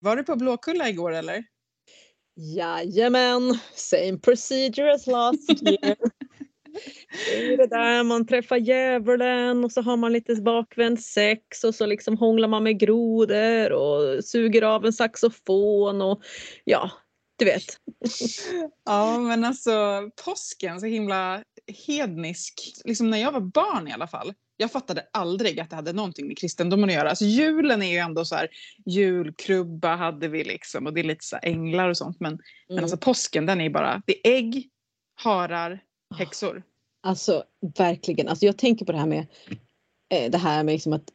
Var du på Blåkulla igår eller? Jajamän, same procedure as last year. Det är det där man träffar djävulen och så har man lite bakvänd sex och så liksom hånglar man med grodor och suger av en saxofon och ja, du vet. Ja men alltså påsken så himla hednisk, liksom när jag var barn i alla fall. Jag fattade aldrig att det hade någonting med kristendomen att göra. Alltså julen är ju ändå så här, julkrubba hade vi liksom och det är lite så änglar och sånt. Men, mm. men alltså påsken den är bara, det är ägg, harar, häxor. Alltså verkligen, alltså jag tänker på det här med eh, det här med liksom att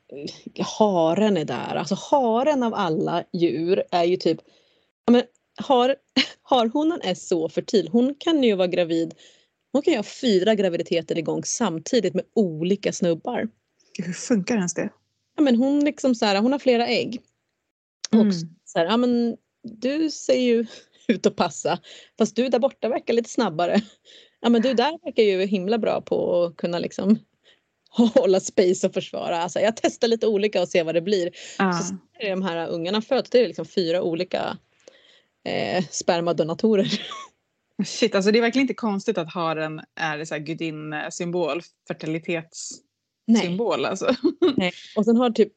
eh, haren är där. Alltså haren av alla djur är ju typ, ja men har, harhonan är så fertil. Hon kan ju vara gravid hon kan ju ha fyra graviditeter igång samtidigt med olika snubbar. Hur funkar ens det? Ja, men hon, liksom så här, hon har flera ägg. Mm. Och så här, ja, men du ser ju ut att passa fast du där borta verkar lite snabbare. Ja men du där verkar ju himla bra på att kunna liksom hålla space och försvara. Alltså, jag testar lite olika och ser vad det blir. Ah. Så är de här ungarna föds, det är liksom fyra olika eh, spermadonatorer. Shit, alltså det är verkligen inte konstigt att haren är så här gudinnesymbol, fertilitetssymbol. Nej. Alltså. Nej. Och sen har typ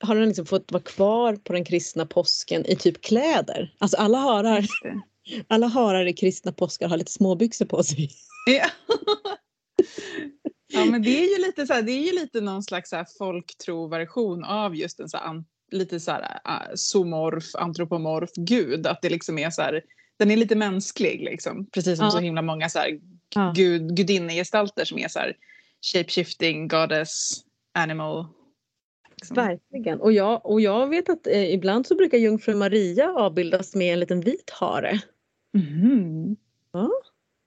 har den liksom fått vara kvar på den kristna påsken i typ kläder. Alltså alla harar, alla harar i kristna påskar har lite småbyxor på sig. Ja. ja men det är ju lite så här, det är ju lite någon slags så folktro-version av just en så här, lite så här somorf, antropomorf gud. Att det liksom är så här den är lite mänsklig liksom. Precis som ja. så himla många så här, ja. gud, gudinnegestalter som är så här shapeshifting, goddess, animal. Liksom. Verkligen. Och jag, och jag vet att eh, ibland så brukar jungfru Maria avbildas med en liten vit hare. Mm. Ja.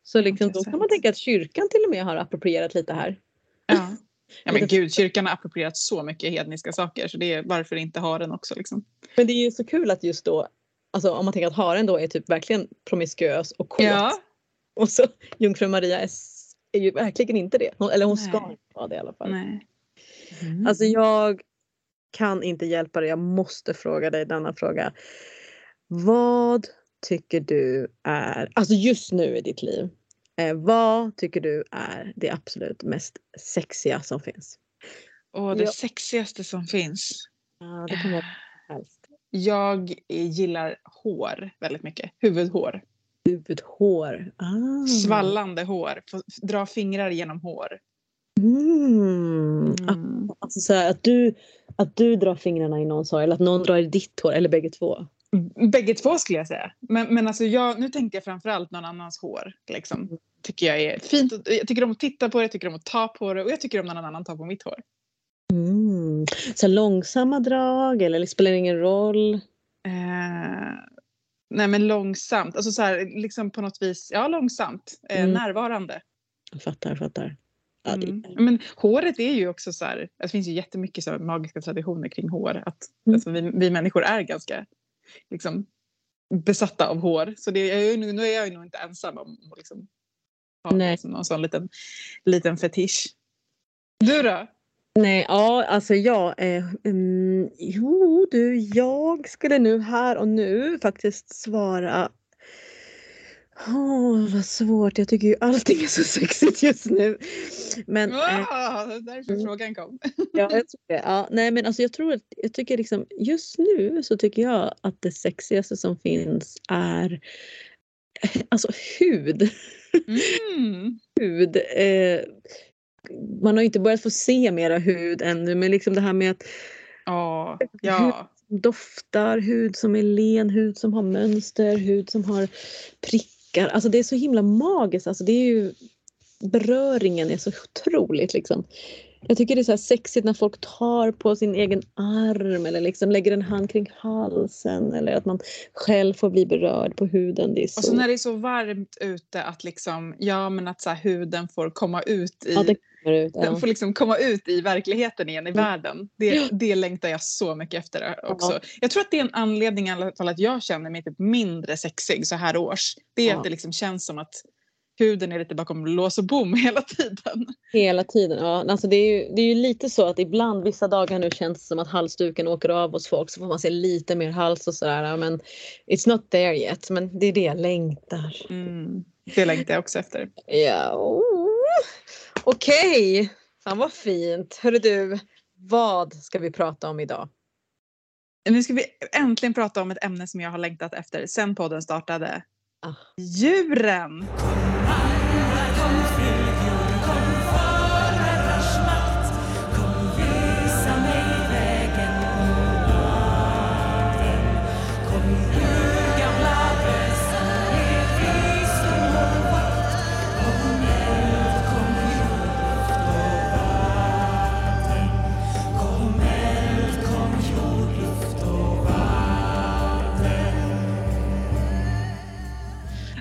Så liksom, då kan man tänka att kyrkan till och med har approprierat lite här. Ja. Ja men gud, kyrkan har approprierat så mycket hedniska saker så det är varför inte ha den också liksom. Men det är ju så kul att just då Alltså om man tänker att haren då är typ verkligen promiskuös och kåt. Ja. Och så jungfru Maria är, är ju verkligen inte det. Eller hon Nej. ska inte vara det i alla fall. Nej. Mm. Alltså jag kan inte hjälpa dig. Jag måste fråga dig denna fråga. Vad tycker du är, alltså just nu i ditt liv, eh, vad tycker du är det absolut mest sexiga som finns? Åh, det ja. sexigaste som finns? Ja, det kan vara. Jag gillar hår väldigt mycket. Huvudhår. Huvudhår. Ah. Svallande hår. dra fingrar genom hår. Mm. Mm. Alltså så här, att, du, att du drar fingrarna i någons hår eller att någon drar i ditt hår eller bägge två? Bägge två skulle jag säga. Men, men alltså jag, nu tänkte jag framförallt någon annans hår. Liksom. Mm. Tycker jag är fint. Jag tycker om att titta på det, jag tycker om att ta på det och jag tycker om när någon annan tar på mitt hår. Mm. Så långsamma drag eller spelar det ingen roll? Eh, nej men långsamt, alltså så här, liksom på något vis, ja långsamt, eh, mm. närvarande. Jag fattar, jag fattar. Ja, mm. Men håret är ju också så här, det finns ju jättemycket så magiska traditioner kring hår. Att, mm. alltså, vi, vi människor är ganska liksom, besatta av hår. Så det, jag, nu är jag ju nog inte ensam om att liksom, ha liksom, någon sån liten, liten fetisch. Du då? Nej, ja, alltså jag... Eh, um, jo, du, jag skulle nu här och nu faktiskt svara... Åh, oh, vad svårt. Jag tycker ju allting är så sexigt just nu. Men, wow, eh, därför mm. frågan kom. ja, jag tror det. Ja, nej, men alltså jag tror att jag tycker liksom, just nu så tycker jag att det sexigaste som finns är alltså hud. Mm. hud. Eh, man har inte börjat få se mera hud ännu men liksom det här med att oh, ja. hud doftar, hud som är len, hud som har mönster, hud som har prickar. Alltså det är så himla magiskt. Alltså det är ju, beröringen är så otroligt liksom. Jag tycker det är så sexigt när folk tar på sin egen arm eller liksom lägger en hand kring halsen eller att man själv får bli berörd på huden. Det så... Och så när det är så varmt ute att liksom, ja men att så här, huden får komma ut i, ja, ut, ja. den får liksom komma ut i verkligheten igen i mm. världen. Det, det längtar jag så mycket efter också. Ja. Jag tror att det är en anledning i alla fall att jag känner mig typ mindre sexig så här års. Det är att det liksom känns som att huden är lite bakom lås och bom hela tiden. Hela tiden, ja. Alltså det, är ju, det är ju lite så att ibland vissa dagar nu känns det som att halsduken åker av hos folk så får man se lite mer hals och sådär. Men it's not there yet. Men det är det jag längtar. Mm. Det längtar jag också efter. Ja. Oh. Okej, okay. fan vad fint. Hörru du, vad ska vi prata om idag? Nu ska vi äntligen prata om ett ämne som jag har längtat efter sen podden startade. Djuren!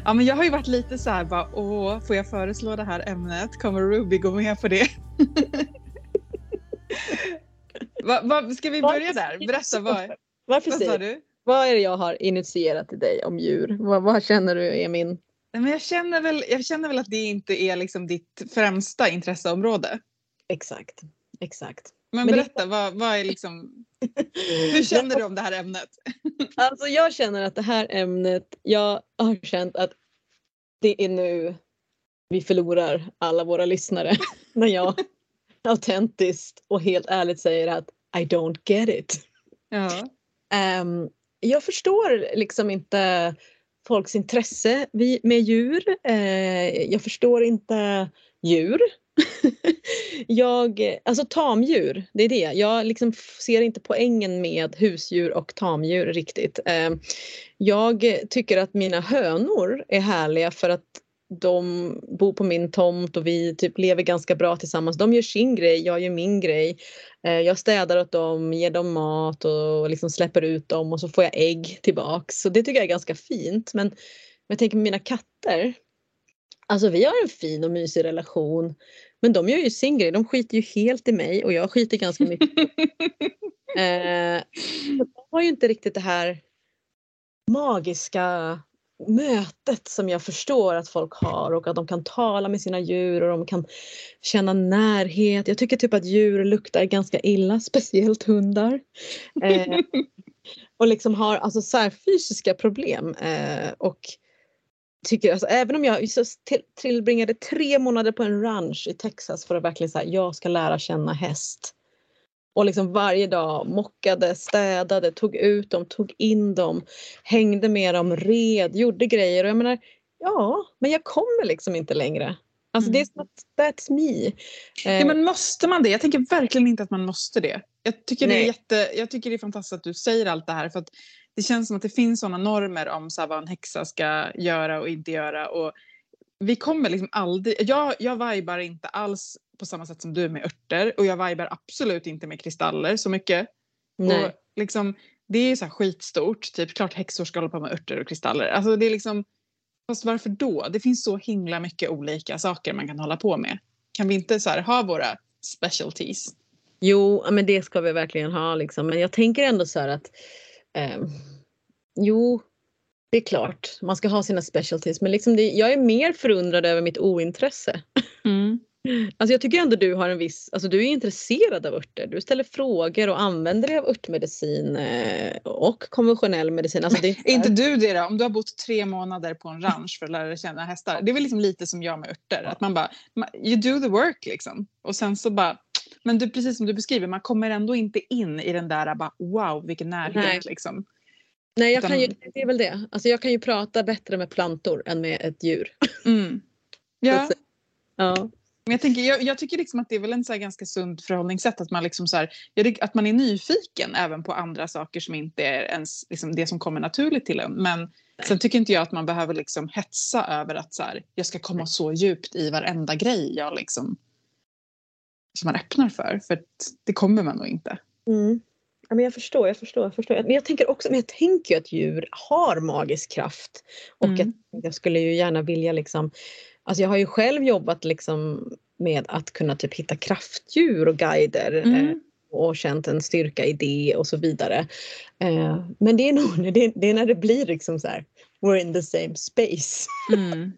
Ja, men jag har ju varit lite så här bara, åh, får jag föreslå det här ämnet? Kommer Ruby gå med på det? va, va, ska vi börja där? Berätta vad, Varför vad sa du? Vad är det jag har initierat till dig om djur? Vad, vad känner du är min... Men jag, känner väl, jag känner väl att det inte är liksom ditt främsta intresseområde. Exakt, exakt. Men, Men berätta, det... vad, vad är liksom, hur känner du om det här ämnet? Alltså jag känner att det här ämnet, jag har känt att det är nu vi förlorar alla våra lyssnare. När jag autentiskt och helt ärligt säger att I don't get it. Ja. Um, jag förstår liksom inte folks intresse med djur. Uh, jag förstår inte djur. jag, alltså tamdjur, det är det. Jag liksom ser inte poängen med husdjur och tamdjur riktigt. Ehm, jag tycker att mina hönor är härliga för att de bor på min tomt och vi typ lever ganska bra tillsammans. De gör sin grej, jag gör min grej. Ehm, jag städar åt dem, ger dem mat och liksom släpper ut dem och så får jag ägg tillbaks. Så det tycker jag är ganska fint. Men jag tänker med mina katter. Alltså vi har en fin och mysig relation. Men de gör ju sin grej. De skiter ju helt i mig och jag skiter ganska mycket. eh, de har ju inte riktigt det här magiska mötet som jag förstår att folk har och att de kan tala med sina djur och de kan känna närhet. Jag tycker typ att djur luktar ganska illa, speciellt hundar. Eh, och liksom har alltså så fysiska problem. Eh, och tycker, alltså, även om jag tillbringade tre månader på en ranch i Texas för att verkligen säga jag ska lära känna häst. Och liksom varje dag mockade, städade, tog ut dem, tog in dem, hängde med dem, red, gjorde grejer. Och jag menar, ja, men jag kommer liksom inte längre. Alltså mm. det är som att that's me. Ja, men måste man det? Jag tänker verkligen inte att man måste det. Jag tycker, det är, jätte, jag tycker det är fantastiskt att du säger allt det här. För att det känns som att det finns sådana normer om så här, vad en häxa ska göra och inte göra. Och vi kommer liksom aldrig... Jag, jag vibar inte alls på samma sätt som du med örter och jag vibar absolut inte med kristaller så mycket. Nej. Och liksom, det är så här skitstort, typ klart häxor ska hålla på med örter och kristaller. Alltså det är liksom, fast varför då? Det finns så himla mycket olika saker man kan hålla på med. Kan vi inte så här, ha våra specialties? Jo, men det ska vi verkligen ha liksom. Men jag tänker ändå så här att Eh, jo, det är klart, man ska ha sina specialties men liksom det, jag är mer förundrad över mitt ointresse. Mm. Alltså jag tycker ändå du har en viss, alltså du är intresserad av örter. Du ställer frågor och använder dig av örtmedicin eh, och konventionell medicin. Alltså det är inte du det då? Om du har bott tre månader på en ranch för att lära dig känna hästar. Det är väl liksom lite som jag med örter. Att man bara, you do the work liksom. Och sen så bara, men du, precis som du beskriver, man kommer ändå inte in i den där bara wow vilken närhet Nej. liksom. Nej, jag Utan... kan ju, det är väl det. Alltså jag kan ju prata bättre med plantor än med ett djur. Mm. Ja. ja. Jag, tänker, jag, jag, tycker liksom att det är väl en så ganska sunt förhållningssätt att man, liksom så här, att man är nyfiken även på andra saker som inte är ens liksom det som kommer naturligt till en. Men Nej. sen tycker inte jag att man behöver liksom hetsa över att så här, jag ska komma så djupt i varenda grej jag liksom, som man öppnar för. För det kommer man nog inte. Mm. Ja, men jag förstår, jag förstår. Jag förstår. Men jag tänker också, men jag tänker att djur har magisk kraft. Och mm. jag, jag skulle ju gärna vilja liksom Alltså jag har ju själv jobbat liksom med att kunna typ hitta kraftdjur och guider mm. eh, och känt en styrka i det och så vidare. Eh, men det är nog det, är när det blir liksom så här, we're in the same space. Mm.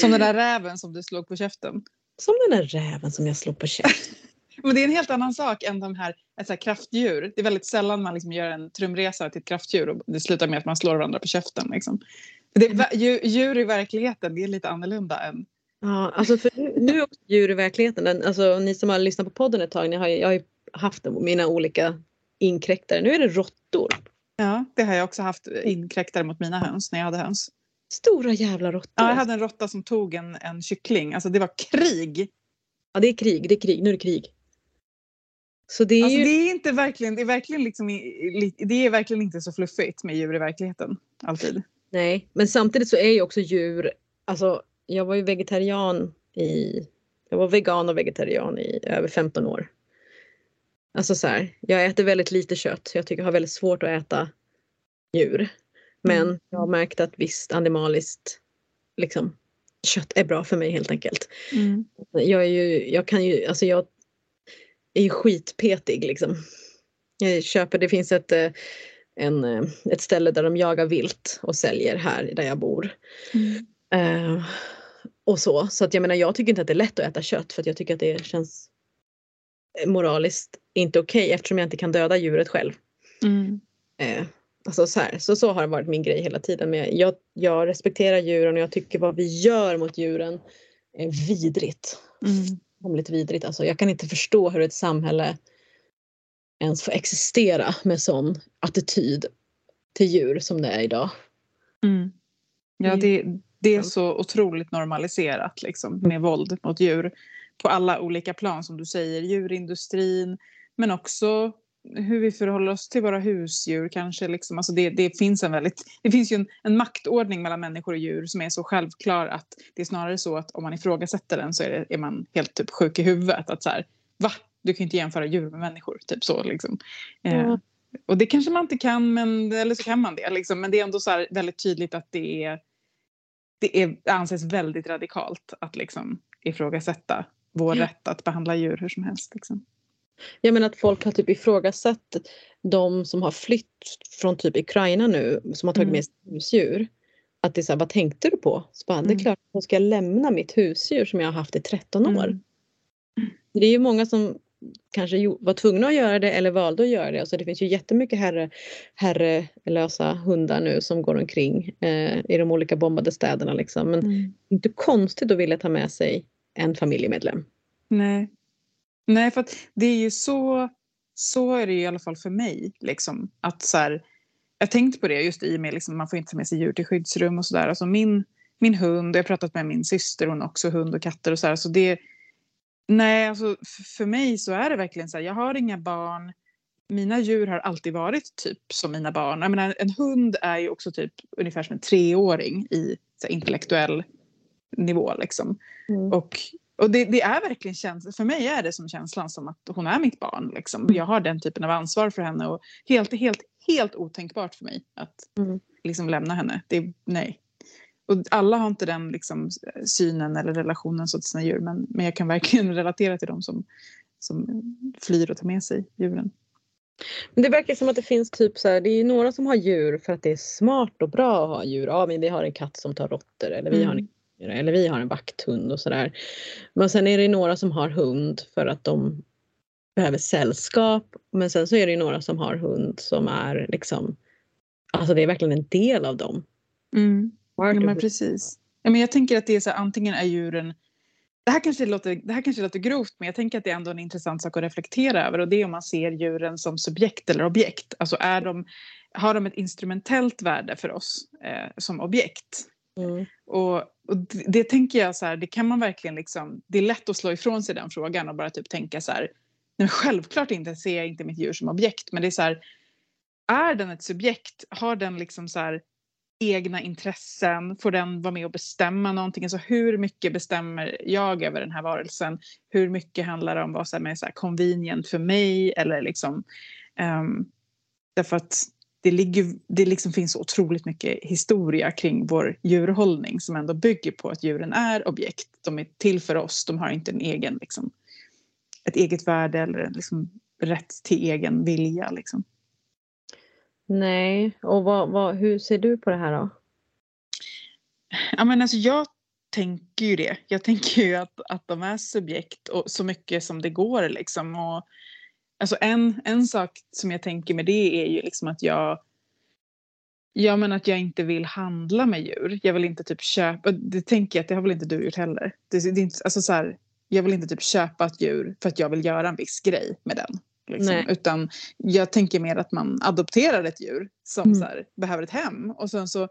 Som den där räven som du slog på käften. Som den där räven som jag slog på käften. Men det är en helt annan sak än de här, ett så här kraftdjur. Det är väldigt sällan man liksom gör en trumresa till ett kraftdjur och det slutar med att man slår varandra på käften. Liksom. Det, är, djur i verkligheten det är lite annorlunda än... Ja, alltså för nu, är också djur i verkligheten. Alltså, ni som har lyssnat på podden ett tag, ni har, jag har ju haft mina olika inkräktare. Nu är det råttor. Ja, det har jag också haft inkräktare mot mina höns när jag hade höns. Stora jävla råttor. Ja, jag hade en råtta som tog en, en kyckling. Alltså det var krig. Ja, det är krig. Det är krig. Nu är det krig. Så det är, alltså, ju... det är inte verkligen, det är verkligen liksom, det är verkligen inte så fluffigt med djur i verkligheten. Alltid. Nej, men samtidigt så är ju också djur, alltså jag var ju vegetarian i, jag var vegan och vegetarian i över 15 år. Alltså så här, jag äter väldigt lite kött. Jag tycker jag har väldigt svårt att äta djur. Men mm. jag har märkt att visst animaliskt liksom, kött är bra för mig helt enkelt. Mm. Jag är ju, jag kan ju, alltså jag är ju skitpetig liksom. Jag köper, det finns ett, eh, en, eh, ett ställe där de jagar vilt och säljer här där jag bor. Mm. Uh, och så, så att jag menar jag tycker inte att det är lätt att äta kött för att jag tycker att det känns moraliskt inte okej okay, eftersom jag inte kan döda djuret själv. Mm. Uh, alltså så, här, så, så har det varit min grej hela tiden. Men jag, jag respekterar djuren och jag tycker vad vi gör mot djuren är vidrigt. Mm vidrigt. Alltså, jag kan inte förstå hur ett samhälle ens får existera med sån attityd till djur som det är idag. Mm. Ja, det, det är så otroligt normaliserat liksom, med våld mot djur på alla olika plan som du säger. Djurindustrin men också hur vi förhåller oss till våra husdjur kanske. Liksom. Alltså det, det, finns en väldigt, det finns ju en, en, maktordning mellan människor och djur som är så självklar att det är snarare så att om man ifrågasätter den så är, det, är man helt typ sjuk i huvudet. Att så här, va? Du kan inte jämföra djur med människor. Typ så liksom. Mm. Eh, och det kanske man inte kan, men, eller så kan man det. Liksom. Men det är ändå så väldigt tydligt att det är det, är, anses väldigt radikalt att liksom ifrågasätta vår mm. rätt att behandla djur hur som helst. Liksom. Jag menar att folk har typ ifrågasatt de som har flytt från typ Ukraina nu som har tagit mm. med sig husdjur. Att det är så här, vad tänkte du på? Så bara, mm. Det är mm. klart att jag ska lämna mitt husdjur som jag har haft i 13 år. Mm. Det är ju många som kanske var tvungna att göra det eller valde att göra det. Alltså det finns ju jättemycket herre, herrelösa hundar nu som går omkring eh, i de olika bombade städerna. Liksom. Men mm. inte konstigt att vilja ta med sig en familjemedlem. Nej, Nej, för att det är ju så, så är det i alla fall för mig. Liksom, att så här, jag tänkte på det just i och med liksom, man får inte ta med sig djur till skyddsrum och sådär. Alltså min, min hund, jag har pratat med min syster, hon har också hund och katter och så här. Så det, nej, alltså för mig så är det verkligen så här, jag har inga barn. Mina djur har alltid varit typ som mina barn. Jag menar, en hund är ju också typ ungefär som en treåring i så här, intellektuell nivå. Liksom. Mm. Och och det, det, är verkligen känslan, för mig är det som känslan som att hon är mitt barn. Liksom. Jag har den typen av ansvar för henne och helt, helt, helt otänkbart för mig att mm. liksom, lämna henne. Det, nej. Och alla har inte den liksom, synen eller relationen så till sina djur men, men jag kan verkligen relatera till dem som, som flyr och tar med sig djuren. Men det verkar som att det finns typ så här, det är några som har djur för att det är smart och bra att ha djur. Ja, men vi har en katt som tar råttor eller vi mm. har en eller vi har en vakthund och sådär. Men sen är det några som har hund för att de behöver sällskap. Men sen så är det några som har hund som är liksom, alltså det är verkligen en del av dem. Mm. Ja, men precis. Ja, men jag tänker att det är så här, antingen är djuren det här, kanske låter, det här kanske låter grovt men jag tänker att det är ändå en intressant sak att reflektera över och det är om man ser djuren som subjekt eller objekt. Alltså är de, har de ett instrumentellt värde för oss eh, som objekt? Mm. Och, och det, det, tänker jag så här, det kan man verkligen liksom, det är lätt att slå ifrån sig den frågan och bara typ tänka så här, nej, självklart inte ser jag inte mitt djur som objekt, men det är så här, är den ett subjekt, har den liksom så här egna intressen, får den vara med och bestämma någonting, alltså hur mycket bestämmer jag över den här varelsen, hur mycket handlar det om vad som är så här convenient för mig eller liksom um, därför att det, ligger, det liksom finns otroligt mycket historia kring vår djurhållning som ändå bygger på att djuren är objekt. De är till för oss, de har inte en egen, liksom, ett eget värde eller liksom, rätt till egen vilja. Liksom. Nej, och vad, vad, hur ser du på det här då? Ja, men alltså jag tänker ju det. Jag tänker ju att, att de är subjekt och så mycket som det går liksom. Och, alltså en, en sak som jag tänker med det är ju liksom att jag Ja men att jag inte vill handla med djur. Jag vill inte typ köpa, det tänker jag att det har väl inte du gjort heller. Det, det är inte, alltså så här, jag vill inte typ köpa ett djur för att jag vill göra en viss grej med den. Liksom. Utan jag tänker mer att man adopterar ett djur som mm. så här, behöver ett hem och sen så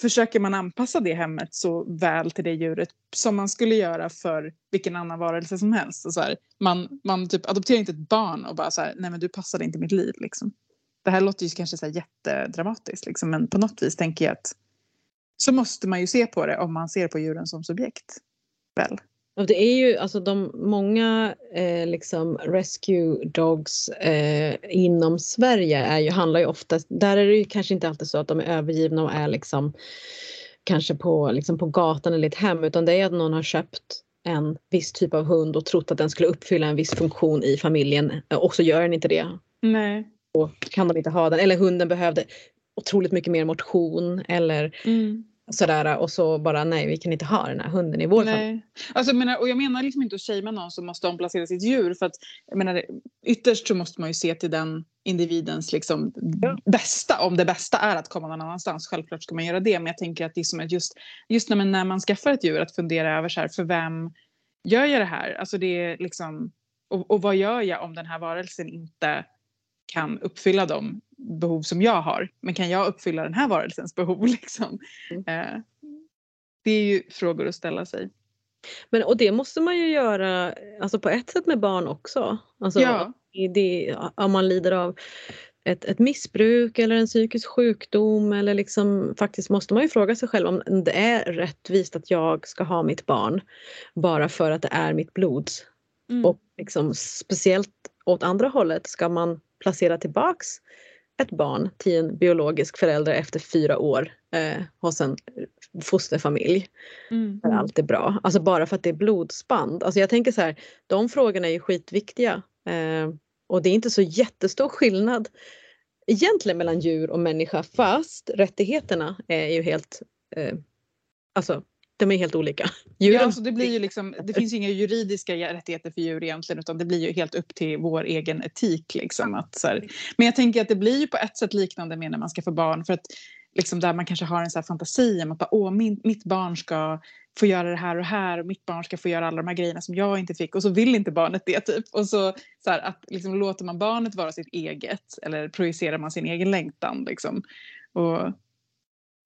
försöker man anpassa det hemmet så väl till det djuret som man skulle göra för vilken annan varelse som helst. Och så här, man, man typ adopterar inte ett barn och bara så här, nej men du passar inte i mitt liv. Liksom. Det här låter ju kanske så här jättedramatiskt liksom, men på något vis tänker jag att så måste man ju se på det om man ser på djuren som subjekt. Väl? Och det är ju alltså de många eh, liksom rescue dogs eh, inom Sverige är ju, handlar ju ofta, där är det ju kanske inte alltid så att de är övergivna och är liksom kanske på, liksom på gatan eller i ett hem utan det är att någon har köpt en viss typ av hund och trott att den skulle uppfylla en viss funktion i familjen och så gör den inte det. Nej. Och kan de inte ha den eller hunden behövde otroligt mycket mer motion eller mm sådär och så bara nej vi kan inte ha den här hunden i vår familj. Alltså, jag menar, och jag menar liksom inte att shamea någon som måste omplacera sitt djur för att jag menar, ytterst så måste man ju se till den individens liksom, ja. bästa om det bästa är att komma någon annanstans. Självklart ska man göra det men jag tänker att det är som att just, just när, man, när man skaffar ett djur att fundera över så här, för vem gör jag det här? Alltså det är liksom, och, och vad gör jag om den här varelsen inte kan uppfylla de behov som jag har. Men kan jag uppfylla den här varelsens behov? Liksom? Mm. Eh, det är ju frågor att ställa sig. Men, och det måste man ju göra alltså på ett sätt med barn också. Alltså, ja. det, om man lider av ett, ett missbruk eller en psykisk sjukdom eller liksom faktiskt måste man ju fråga sig själv om det är rättvist att jag ska ha mitt barn bara för att det är mitt blod. Mm. Och liksom, speciellt åt andra hållet ska man placera tillbaks ett barn till en biologisk förälder efter fyra år eh, hos en fosterfamilj. Mm. Där allt är bra. Alltså bara för att det är blodsband. Alltså jag tänker så här, de frågorna är ju skitviktiga. Eh, och det är inte så jättestor skillnad egentligen mellan djur och människa fast rättigheterna är ju helt eh, alltså de är helt olika. Djuren... Ja, alltså det, blir ju liksom, det finns inga juridiska rättigheter för djur egentligen utan det blir ju helt upp till vår egen etik. Liksom, att, så här. Men jag tänker att det blir ju på ett sätt liknande med när man ska få barn för att liksom där man kanske har en så fantasi om att bara, Åh, min, mitt barn ska få göra det här och här och mitt barn ska få göra alla de här grejerna som jag inte fick och så vill inte barnet det typ. Och så, så här, att liksom, låter man barnet vara sitt eget eller projicerar man sin egen längtan liksom. Och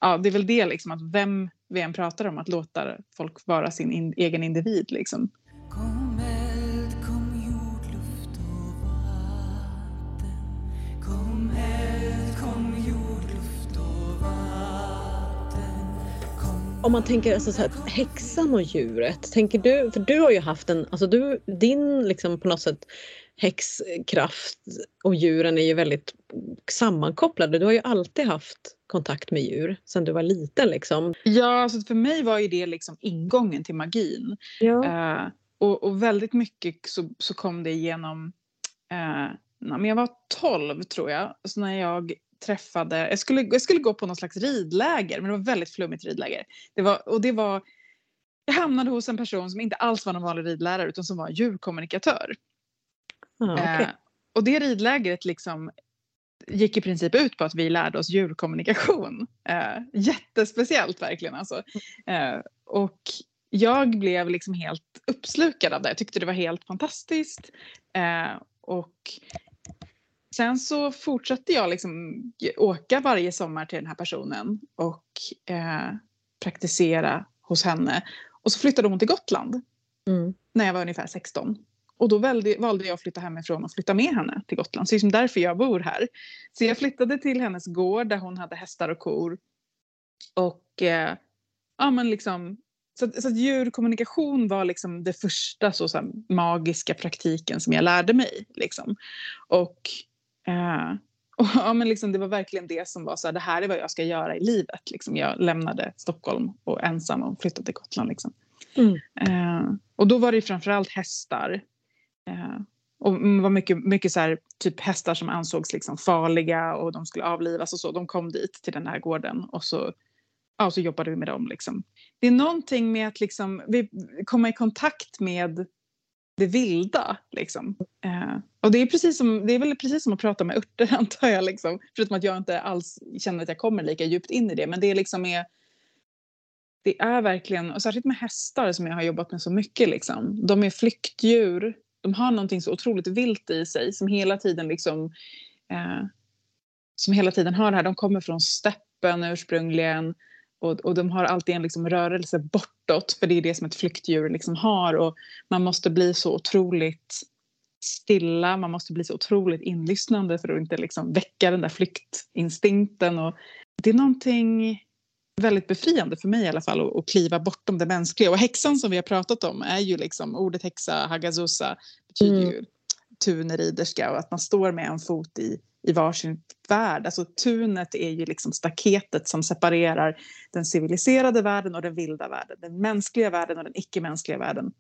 ja, det är väl det liksom att vem vi än pratar om, att låta folk vara sin in, egen individ liksom. Om man tänker alltså så här, häxan och djuret, tänker du, för du har ju haft en, alltså du, din liksom på något sätt häxkraft och djuren är ju väldigt sammankopplade. Du har ju alltid haft kontakt med djur sedan du var liten. Liksom. Ja, alltså för mig var ju det liksom ingången till magin. Ja. Uh, och, och, väldigt mycket så, så kom det genom... Uh, när jag var 12 tror jag, så när jag träffade... Jag skulle, jag skulle gå på någon slags ridläger, men det var väldigt flummigt ridläger. Det var, och det var... Jag hamnade hos en person som inte alls var någon vanlig ridlärare utan som var djurkommunikatör. Ah, okay. uh, och det ridlägret liksom gick i princip ut på att vi lärde oss djurkommunikation. Eh, jättespeciellt verkligen alltså. Eh, och jag blev liksom helt uppslukad av det. Jag tyckte det var helt fantastiskt. Eh, och sen så fortsatte jag liksom åka varje sommar till den här personen och eh, praktisera hos henne. Och så flyttade hon till Gotland mm. när jag var ungefär 16. Och då valde, valde jag att flytta hemifrån och flytta med henne till Gotland. Så det är liksom därför jag bor här. Så jag flyttade till hennes gård där hon hade hästar och kor. Och eh, ja men liksom så, så att djurkommunikation var liksom det första så, så här, magiska praktiken som jag lärde mig. Liksom. Och, eh, och ja, men liksom, det var verkligen det som var så här, det här är vad jag ska göra i livet. Liksom. Jag lämnade Stockholm och ensam och flyttade till Gotland. Liksom. Mm. Eh, och då var det framförallt hästar Eh, och det var mycket, mycket så här, typ hästar som ansågs liksom farliga och de skulle avlivas och så. De kom dit till den här gården och så ja, så jobbade vi med dem. Liksom. Det är någonting med att liksom, vi komma i kontakt med det vilda. Liksom. Eh, och det är, precis som, det är väl precis som att prata med örter antar jag. Liksom. Förutom att jag inte alls känner att jag kommer lika djupt in i det. Men det är liksom är, det är verkligen, och särskilt med hästar som jag har jobbat med så mycket. Liksom. De är flyktdjur. De har någonting så otroligt vilt i sig som hela tiden liksom eh, som hela tiden har det här. De kommer från steppen ursprungligen och, och de har alltid en liksom rörelse bortåt för det är det som ett flyktdjur liksom har och man måste bli så otroligt stilla, man måste bli så otroligt inlyssnande för att inte liksom väcka den där flyktinstinkten. Och det är någonting väldigt befriande för mig i alla fall att, kliva bortom det mänskliga. Och häxan som vi har pratat om är ju liksom, ordet häxa, hagazusa, betyder mm. ju tuneriderska och att man står med en fot i, i varsin värld. Alltså tunet är ju liksom staketet som separerar den civiliserade världen och den vilda världen. Den mänskliga världen och den icke-mänskliga världen.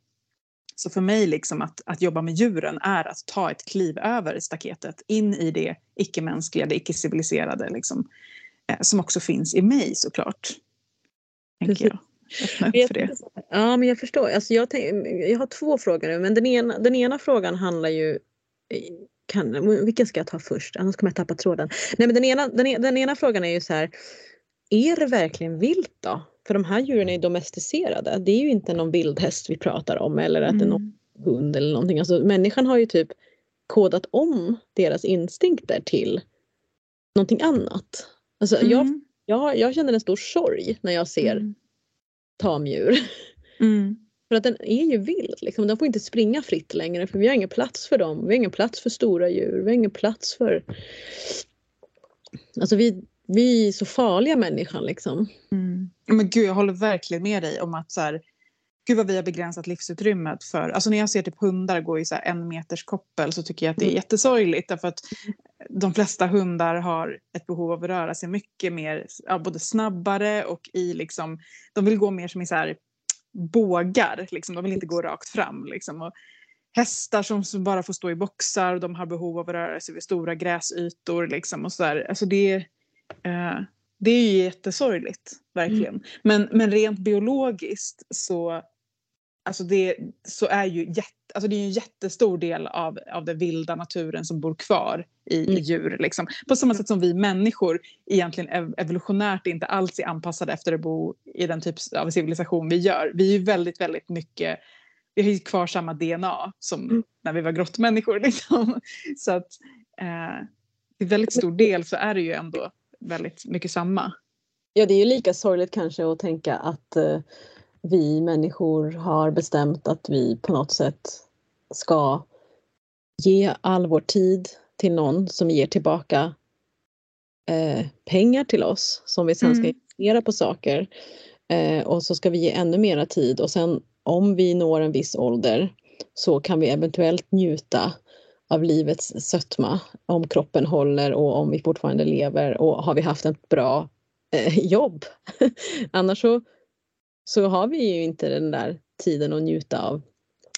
Så för mig liksom att, att jobba med djuren är att ta ett kliv över staketet in i det icke-mänskliga, det icke-civiliserade liksom, som också finns i mig såklart. Tänker jag. Jag för det. Ja, men jag förstår. Alltså jag, tänk, jag har två frågor nu, men den ena, den ena frågan handlar ju kan, vilken ska jag ta först? Annars kommer jag tappa tråden. Nej, men den, ena, den, e, den ena frågan är ju så här. Är det verkligen vilt då? För de här djuren är domesticerade. Det är ju inte någon vildhäst vi pratar om eller att mm. det är någon mm. hund eller någonting. Alltså, människan har ju typ kodat om deras instinkter till någonting annat. Alltså, mm. jag, jag, jag känner en stor sorg när jag ser mm. tamdjur. Mm. För att den är ju vild. Liksom. Den får inte springa fritt längre för vi har ingen plats för dem. Vi har ingen plats för stora djur. Vi har ingen plats för... Alltså vi, vi är så farliga människan liksom. Mm. Men gud, jag håller verkligen med dig om att så här, gud vad vi har begränsat livsutrymmet för, alltså när jag ser typ hundar gå i så en meters koppel så tycker jag att det är mm. jättesorgligt därför att de flesta hundar har ett behov av att röra sig mycket mer, ja, både snabbare och i liksom, de vill gå mer som i så här bågar. Liksom. De vill inte gå rakt fram. Liksom. Och hästar som, som, bara får stå i boxar. De har behov av att röra sig vid stora gräsytor. Liksom, och så där. Alltså det, eh, det är ju jättesorgligt, verkligen. Mm. Men, men rent biologiskt så, alltså det, så är ju jätte, alltså det är en jättestor del av, av den vilda naturen som bor kvar i, mm. i djur. Liksom. På samma sätt som vi människor egentligen evolutionärt inte alls är anpassade efter att bo i den typ av civilisation vi gör. Vi är ju väldigt, väldigt mycket vi har ju kvar samma DNA som mm. när vi var grottmänniskor. Liksom. Så att eh, till väldigt stor del så är det ju ändå väldigt mycket samma. Ja, det är ju lika sorgligt kanske att tänka att eh, vi människor har bestämt att vi på något sätt ska ge all vår tid till någon som ger tillbaka eh, pengar till oss som vi sen ska mm. investera på saker. Eh, och så ska vi ge ännu mera tid och sen om vi når en viss ålder så kan vi eventuellt njuta av livets sötma om kroppen håller och om vi fortfarande lever och har vi haft ett bra eh, jobb. Annars så, så har vi ju inte den där tiden att njuta av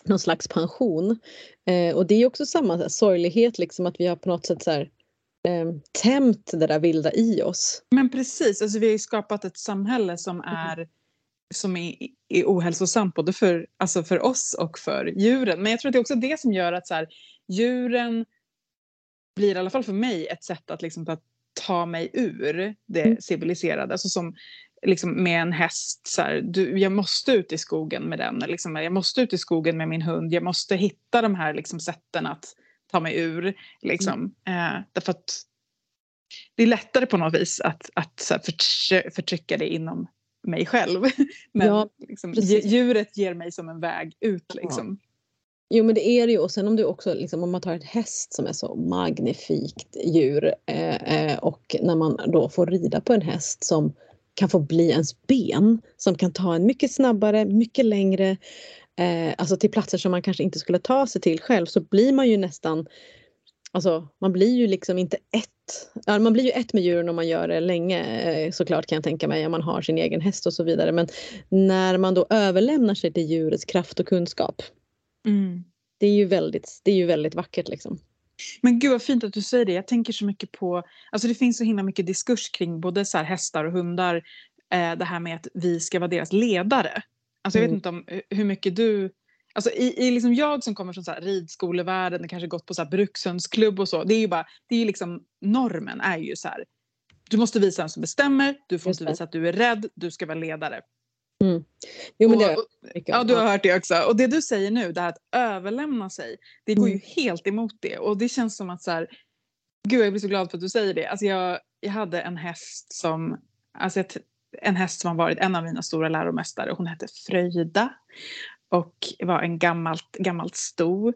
någon slags pension. Eh, och det är också samma här, sorglighet, liksom att vi har på något sätt så här, eh, tämt det där vilda i oss. Men precis, alltså vi har ju skapat ett samhälle som mm. är mm. som är, är ohälsosamt både för, alltså för oss och för djuren. Men jag tror att det är också det som gör att så här, djuren blir i alla fall för mig ett sätt att, liksom, att ta mig ur det mm. civiliserade. Alltså som, liksom med en häst. Så här, du, jag måste ut i skogen med den. Liksom, jag måste ut i skogen med min hund. Jag måste hitta de här liksom, sätten att ta mig ur. Liksom. Mm. Eh, därför att det är lättare på något vis att, att så här, förtrycka det inom mig själv. Men ja, liksom, djuret ger mig som en väg ut. Liksom. Ja. Jo men det är det ju och sen om du också liksom, om man tar ett häst som är så magnifikt djur eh, eh, och när man då får rida på en häst som kan få bli ens ben som kan ta en mycket snabbare, mycket längre, eh, alltså till platser som man kanske inte skulle ta sig till själv så blir man ju nästan Alltså man blir ju liksom inte ett. Ja, man blir ju ett med djuren om man gör det länge eh, såklart kan jag tänka mig om man har sin egen häst och så vidare. Men när man då överlämnar sig till djurets kraft och kunskap. Mm. Det, är ju väldigt, det är ju väldigt vackert liksom. Men gud vad fint att du säger det. Jag tänker så mycket på, alltså det finns så himla mycket diskurs kring både så hästar och hundar eh, det här med att vi ska vara deras ledare. Alltså jag vet Mm. inte om hu- hur mycket du... Alltså i, i liksom jag som kommer från så här ridskolevärlden, kanske gått på så här brukshundsklubb och så. Det är ju bara, det är ju liksom normen är ju så här. Du måste visa vem som bestämmer, du får Just inte visa att du är rädd, du ska vara ledare. Jo men det Och- Ja, du har hört det också. Och det du säger nu, det här att överlämna sig, det går ju Mm. helt emot det. Och det känns som att så här, gud jag blir så glad för att du säger det. Alltså jag, jag hade en häst som, alltså ett, en häst som har varit en av mina stora läromästare. Hon hette Fröjda och var en gammalt, gammalt sto.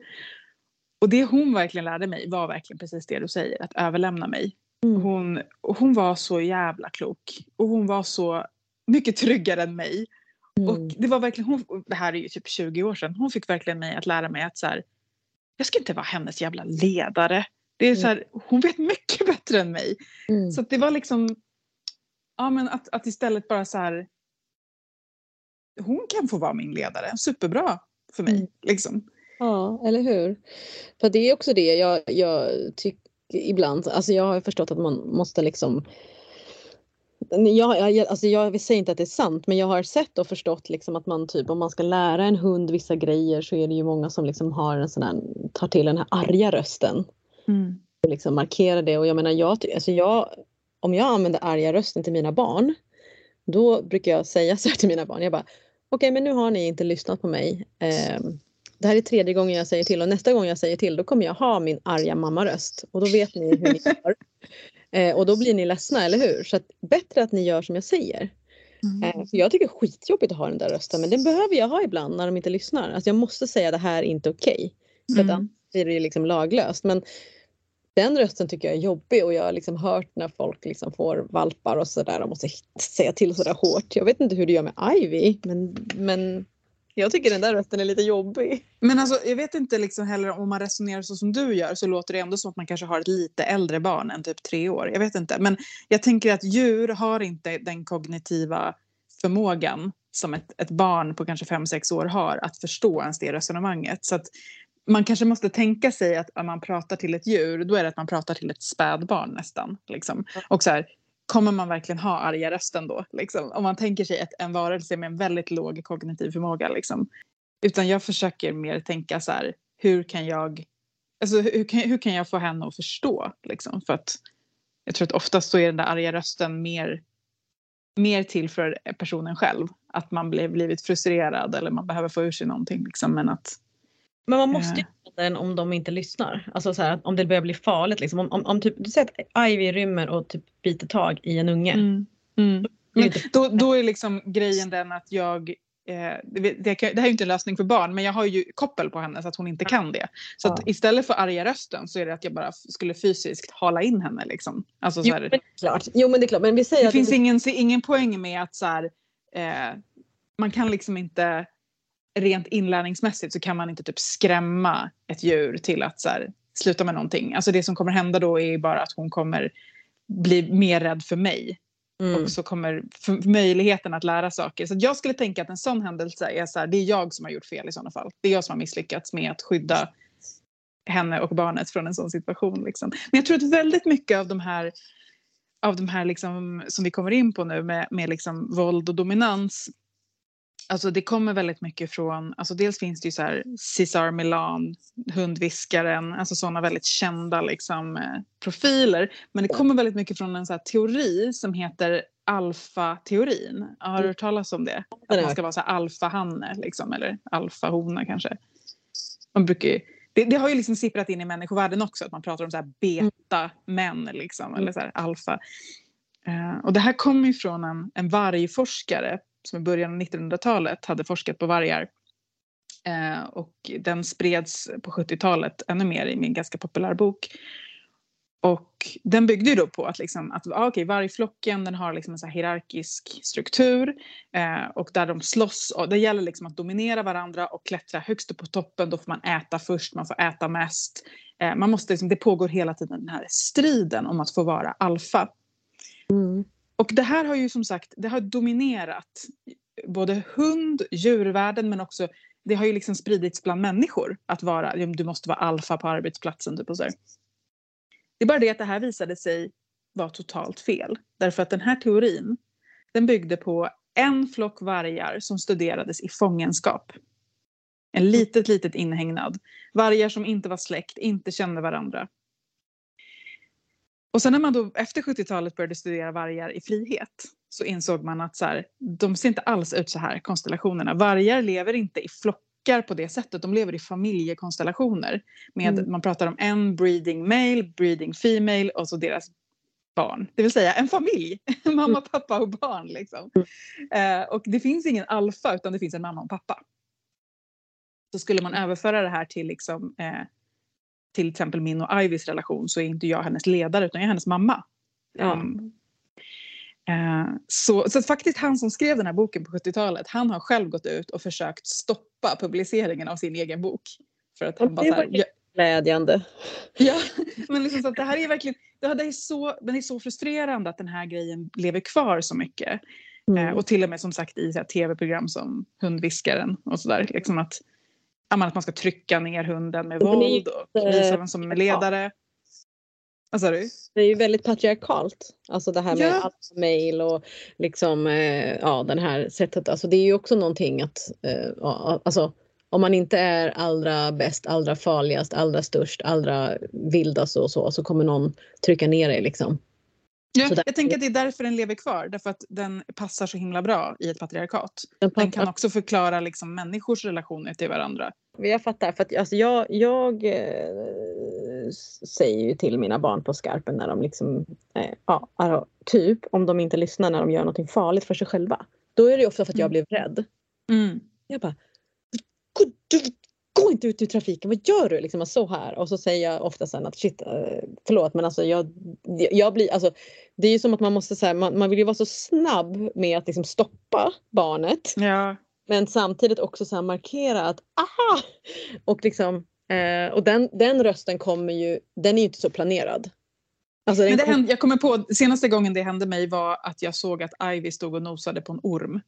Och det hon verkligen lärde mig var verkligen precis det du säger, att överlämna mig. Mm. Hon, hon var så jävla klok. Och hon var så mycket tryggare än mig. Och Mm. det var verkligen, hon, det här är ju typ 20 år sedan, hon fick verkligen mig att lära mig att så här, jag ska inte vara hennes jävla ledare. Det är så här, hon vet mycket bättre än mig. Mm. Så det var liksom, ja men att, att istället bara så här, hon kan få vara min ledare, superbra för mig. Mm. Liksom. Ja, eller hur? För det är också det jag, jag tycker ibland, alltså jag har förstått att man måste liksom jag, jag, alltså jag säger inte att det är sant men jag har sett och förstått liksom att man typ om man ska lära en hund vissa grejer så är det ju många som liksom har en sån här, tar till den här arga rösten. Och liksom markerar det och jag menar jag, alltså jag, om jag använder arga rösten till mina barn då brukar jag säga så här till mina barn. Jag bara okej men nu har ni inte lyssnat på mig. Ehm, det här är tredje gången jag säger till och nästa gång jag säger till då kommer jag ha min arga mammaröst och då vet ni hur ni gör. Eh, och då blir ni ledsna, eller hur? Så att, bättre att ni gör som jag säger. Eh, för jag tycker det är skitjobbigt att ha den där rösten men den behöver jag ha ibland när de inte lyssnar. Alltså jag måste säga det här är inte okej. För att Mm. annars blir det ju liksom laglöst. Men den rösten tycker jag är jobbig och jag har liksom hört när folk liksom får valpar och sådär och måste säga till sådär hårt. Jag vet inte hur du gör med Ivy men, men jag tycker den där rösten är lite jobbig. Men alltså, jag vet inte liksom heller om man resonerar så som du gör så låter det ändå som att man kanske har ett lite äldre barn än typ tre år. Jag vet inte. Men jag tänker att djur har inte den kognitiva förmågan som ett, ett barn på kanske fem sex år har att förstå ens det resonemanget. Så att man kanske måste tänka sig att om man pratar till ett djur då är det att man pratar till ett spädbarn nästan. Liksom. Och så här, kommer man verkligen ha arga rösten då? Liksom? Om man tänker sig ett, en varelse med en väldigt låg kognitiv förmåga. Liksom. Utan jag försöker mer tänka så här, hur kan jag, alltså hur kan, hur kan jag få henne att förstå? Liksom? För att jag tror att oftast så är den där arga rösten mer, mer till för personen själv. Att man blir, blivit frustrerad eller man behöver få ur sig någonting. Liksom, men att, Men man måste den om de inte lyssnar. Alltså så här, om det börjar bli farligt. Liksom. Om, om, om typ, du säger att Ivy rymmer och typ biter tag i en unge. Mm. Mm. Det Men inte- då, då är liksom grejen den att jag eh, det, det, det här är ju inte en lösning för barn men jag har ju koppel på henne så att hon inte kan det. Så istället för arga rösten så är det att jag bara skulle fysiskt hala in henne. Liksom. Alltså, så Jo, här, men det är klart. jo men det är klart. Men vi säger det finns ingen, ingen poäng med att så här, eh, man kan liksom inte rent inlärningsmässigt så kan man inte typ skrämma ett djur till att så här, sluta med någonting. Alltså det som kommer hända då är bara att hon kommer bli mer rädd för mig mm. och så kommer möjligheten att lära saker. Så jag skulle tänka att en sån händelse är så här, det är jag som har gjort fel i sådana fall. Det är jag som har misslyckats med att skydda henne och barnet från en sån situation. Liksom. Men jag tror att väldigt mycket av de här, av de här liksom, som vi kommer in på nu med, med liksom våld och dominans Alltså det kommer väldigt mycket från, alltså dels finns det ju så här Cesar Milan, hundviskaren, alltså sådana väldigt kända liksom, eh, profiler. Men det kommer väldigt mycket från en så teori som heter alfa-teorin. Har du hört talas om det? Att man ska vara så alfahanne liksom, eller alfahona kanske. Man brukar ju, det, det har ju liksom sipprat in i människovärlden också att man pratar om så här beta-män liksom, eller så alfa. Eh, och det här kommer ju från en, en vargforskare som i början av 1900-talet hade forskat på vargar. Eh, och den spreds på 70-talet ännu mer i min ganska populär bok. Och den byggde ju då på att, liksom, att ah, okay, vargflocken den har liksom en så här hierarkisk struktur eh, och där de slåss. Och det gäller liksom att dominera varandra och klättra högst upp på toppen. Då får man äta först, man får äta mest. Eh, man måste liksom, det pågår hela tiden den här striden om att få vara alfa. Mm. Och det här har ju som sagt det har dominerat både hund, djurvärlden men också det har ju liksom spridits bland människor att vara, du måste vara alfa på arbetsplatsen. Typ och så. Det är bara det att det här visade sig vara totalt fel. Därför att den här teorin den byggde på en flock vargar som studerades i fångenskap. En litet, litet inhägnad. Vargar som inte var släkt, inte kände varandra. Och sen när man då efter 70-talet började studera vargar i frihet så insåg man att så här, de ser inte alls ut så här, konstellationerna. Vargar lever inte i flockar på det sättet, de lever i familjekonstellationer. Med, Mm. Man pratar om en breeding male, breeding female och så deras barn. Det vill säga en familj, mamma, pappa och barn. Liksom. Eh, och det finns ingen alfa utan det finns en mamma och pappa. Så skulle man överföra det här till liksom, eh, till exempel min och Ivys relation så är inte jag hennes ledare utan jag är hennes mamma. Ja. Eh, så, så faktiskt han som skrev den här boken på 70-talet, han har själv gått ut och försökt stoppa publiceringen av sin egen bok. För att han bara så här, Glädjande. ja, men liksom så att det här är verkligen, det är så, det är så frustrerande att den här grejen lever kvar så mycket. Eh, Mm. och till och med som sagt i tv-program som Hundviskaren och sådär. Liksom att, att man ska trycka ner hunden med våld och visa vem som är ledare. Vad sa du? Det är ju väldigt patriarkalt. Alltså det här med Ja. alfa mail och liksom eh, ja den här sättet. Alltså det är ju också någonting att eh, ja, alltså om man inte är allra bäst, allra farligast, allra störst, allra vildast och så så kommer någon trycka ner dig liksom. Ja, där- jag tänker att det är därför den lever kvar. Därför att den passar så himla bra i ett patriarkat. Den kan också förklara liksom, människors relationer till varandra. Jag fattar. För att, alltså, jag jag eh, säger ju till mina barn på skarpen när de liksom, eh, ja, alltså, typ om de inte lyssnar när de gör någonting farligt för sig själva. Då är det ju ofta för att jag Mm. blev rädd. Mm. Jag bara, du, gå inte ut i trafiken, vad gör du? Liksom så här. Och så säger jag ofta sen att shit, eh, förlåt men alltså jag, jag blir, alltså det är ju som att man måste säga, man, man vill ju vara så snabb med att liksom stoppa barnet. Ja. Men samtidigt också så markera att aha! Och liksom, eh, och den, den rösten kommer ju, den är ju inte så planerad. Alltså Men det kom- hände, jag kommer på, senaste gången det hände mig var att jag såg att Ivy stod och nosade på en orm.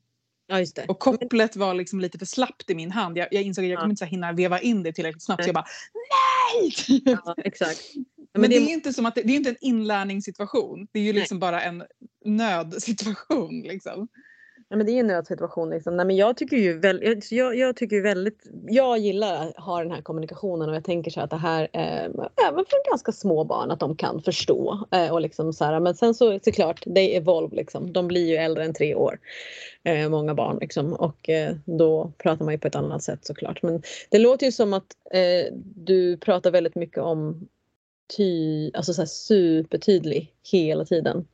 Ja. Och kopplet var liksom lite för slappt i min hand. Jag, jag insåg att jag Ja. kommer inte hinna veva in det tillräckligt snabbt. Så jag bara nej! Ja, exakt. Ja, Men, det, det- är inte som att det, det är inte en inlärningssituation. Det är ju liksom bara en nödsituation. Liksom. Ja, men det är ju en nödsituation. Liksom. Nej, men jag, tycker ju väl, jag, jag, tycker väldigt, jag gillar att ha den här kommunikationen och jag tänker så att det här, eh, även för ganska små barn, att de kan förstå. Eh, och liksom så här, men sen så såklart, they evolve liksom. De blir ju äldre än tre år, eh, många barn liksom. Och eh, då pratar man ju på ett annat sätt såklart. Men det låter ju som att eh, du pratar väldigt mycket om ty, alltså så supertydlig hela tiden.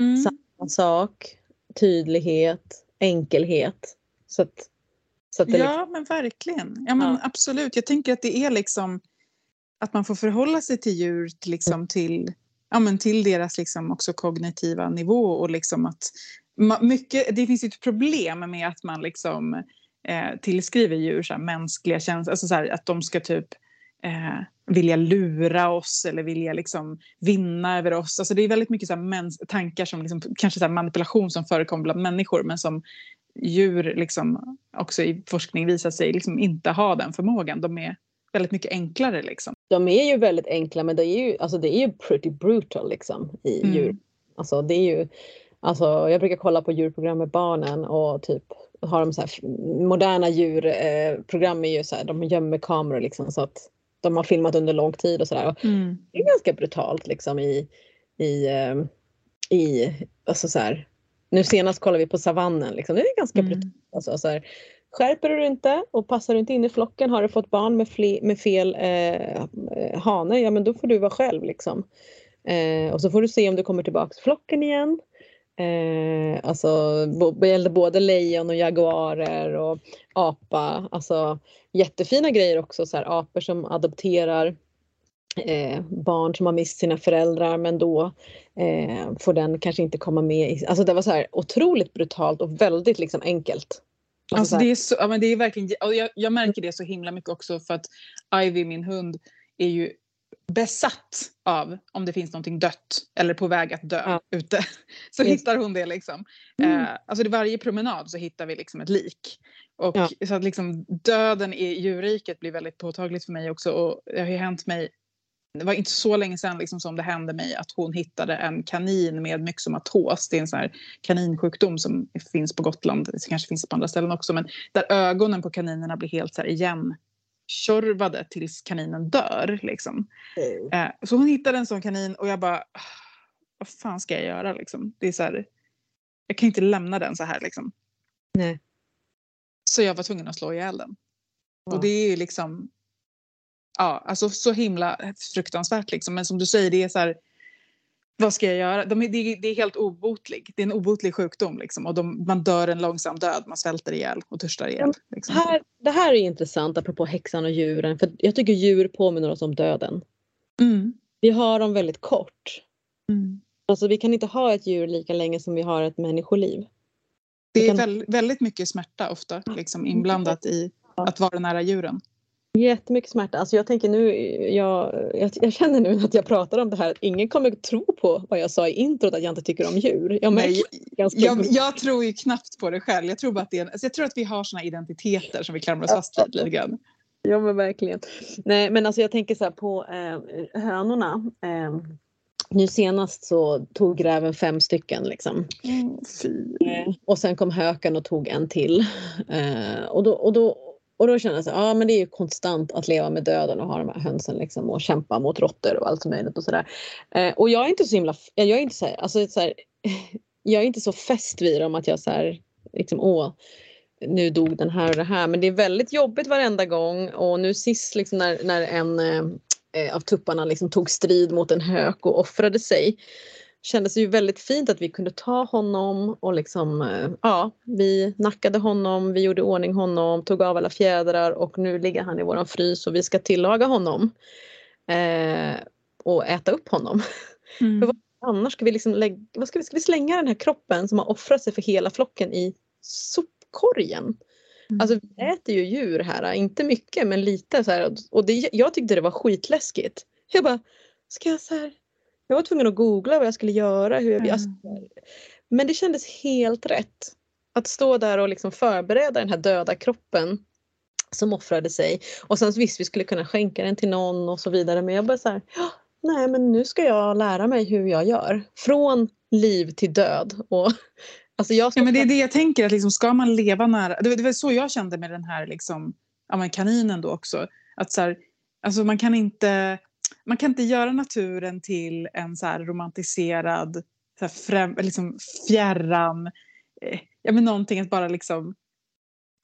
Mm. Samma sak, tydlighet, enkelhet. Så att, så att Ja, liksom, men verkligen. Ja, men Ja. Absolut. Jag tänker att det är liksom att man får förhålla sig till djur till, liksom, till, ja, men till deras liksom, också kognitiva nivå. Och liksom att, mycket, det finns ju ett problem med att man liksom, eh, tillskriver djur så här, mänskliga känslor. Alltså, så här, att de ska typ eh, vilja lura oss eller vilja liksom, vinna över oss. Alltså, det är väldigt mycket så här, tankar som liksom, kanske så manipulation som förekommer bland människor men som djur liksom också i forskning visar sig liksom inte ha den förmågan. De är väldigt mycket enklare liksom. de är ju väldigt enkla men det är ju, alltså det är ju pretty brutal liksom i Mm. djur. Alltså det är ju, alltså jag brukar kolla på djurprogram med barnen och typ har de så här moderna djurprogram eh, program är ju så här, de gömmer kameror liksom så att de har filmat under lång tid och sådär. det är ganska brutalt liksom i, i, eh, i alltså så här, nu senast kollade vi på savannen liksom. Det är ganska Mm. brutalt. Alltså, så här, skärper du dig inte och passar du inte in i flocken, har du fått barn med, fle, med fel eh, eh, hane, ja men då får du vara själv liksom. Eh, och så får du se om du kommer tillbaka till flocken igen. Eh, alltså det gällde både lejon och jaguarer och apa. Alltså jättefina grejer också, så här, apor som adopterar eh, barn som har mist sina föräldrar men då eh, får den kanske inte komma med. I, alltså det var så här otroligt brutalt och väldigt liksom enkelt. Alltså Alltså det, är så, ja, men det är verkligen, jag, jag märker det så himla mycket också för att Ivy, min hund, är ju besatt av om det finns någonting dött eller på väg att dö Ja. ute. Så Just. hittar hon det liksom. Mm. Eh, alltså varje promenad så hittar vi liksom ett lik. Och Ja. så att liksom döden i djurriket blir väldigt påtagligt för mig också och det har ju hänt mig det var inte så länge sedan liksom som det hände mig att hon hittade en kanin med myxomatos. Det är en sån här kaninsjukdom som finns på Gotland. Det kanske finns på andra ställen också. Men där ögonen på kaninerna blir helt så igen tjorvade tills kaninen dör. Liksom. Mm. Eh, så hon hittade en sån kanin och jag bara, ah, vad fan ska jag göra liksom? Det är så här, jag kan inte lämna den så här liksom. Nej. Så jag var tvungen att slå ihjäl den. Ja. Och det är ju liksom, ja, alltså så himla fruktansvärt liksom. Men som du säger, det är så här, vad ska jag göra? De är, det, är, det är helt obotlig. Det är en obotlig sjukdom liksom. Och de, man dör en långsam död, man svälter ihjäl och törstar ihjäl. Liksom. Här, det här är intressant apropå häxan och djuren. För jag tycker djur påminner oss om döden. Mm. Vi har dem väldigt kort. Mm. Alltså vi kan inte ha ett djur lika länge som vi har ett människoliv. Det är kan... väldigt, väldigt mycket smärta ofta liksom, inblandat i att vara nära djuren. Jättemycket smärta. Alltså jag tänker nu, jag, jag, jag, känner nu att jag pratar om det här att ingen kommer tro på vad jag sa i introt att jag inte tycker om djur. Jag, Nej, jag, jag, tror ju knappt på det själv. Jag tror, bara att, det är, alltså jag tror att vi har såna identiteter som vi klamrar oss fast vid lite grann. Ja men verkligen. Nej men alltså jag tänker så här på eh, hönorna. Eh, nu senast så tog gräven fem stycken liksom. Mm, eh, och sen kom höken och tog en till. Eh, och, då, och, då, och då känner jag så ja men det är ju konstant att leva med döden och ha de här hönsen liksom och kämpa mot råttor och allt möjligt och sådär. Eh, och jag är inte så himla, eh, jag är inte så här, alltså så här, jag är inte så fäst vid dem att jag så här, liksom åh nu dog den här och det här men det är väldigt jobbigt varenda gång och nu sist liksom när, när en eh, eh, av tupparna liksom tog strid mot en hök och offrade sig. Kändes ju väldigt fint att vi kunde ta honom och liksom, eh, ja, vi nackade honom, vi gjorde ordning honom, tog av alla fjädrar och nu ligger han i våran frys och vi ska tillaga honom. Eh, och äta upp honom. Mm. För annars ska vi, liksom lägga, vad ska, vi, ska vi slänga den här kroppen som har offrat sig för hela flocken i sopkorgen? Mm. Alltså vi äter ju djur här, inte mycket men lite så här, och det, jag tyckte det var skitläskigt. Jag bara, ska jag så här, jag var tvungen att googla vad jag skulle göra. Hur jag, mm. alltså, men det kändes helt rätt. Att stå där och liksom förbereda den här döda kroppen som offrade sig. Och sen visst vi skulle kunna skänka den till någon och så vidare men jag bara så här, nej men nu ska jag lära mig hur jag gör. Från liv till död. Och Alltså jag ja, men det är det jag tänker, att liksom, ska man leva nära... Det var, så jag kände med den här liksom, ja, kaninen då också. Att så här, alltså man, kan inte, man kan inte göra naturen till en så här romantiserad, så här främ, liksom fjärran... Eh, ja, men någonting att bara liksom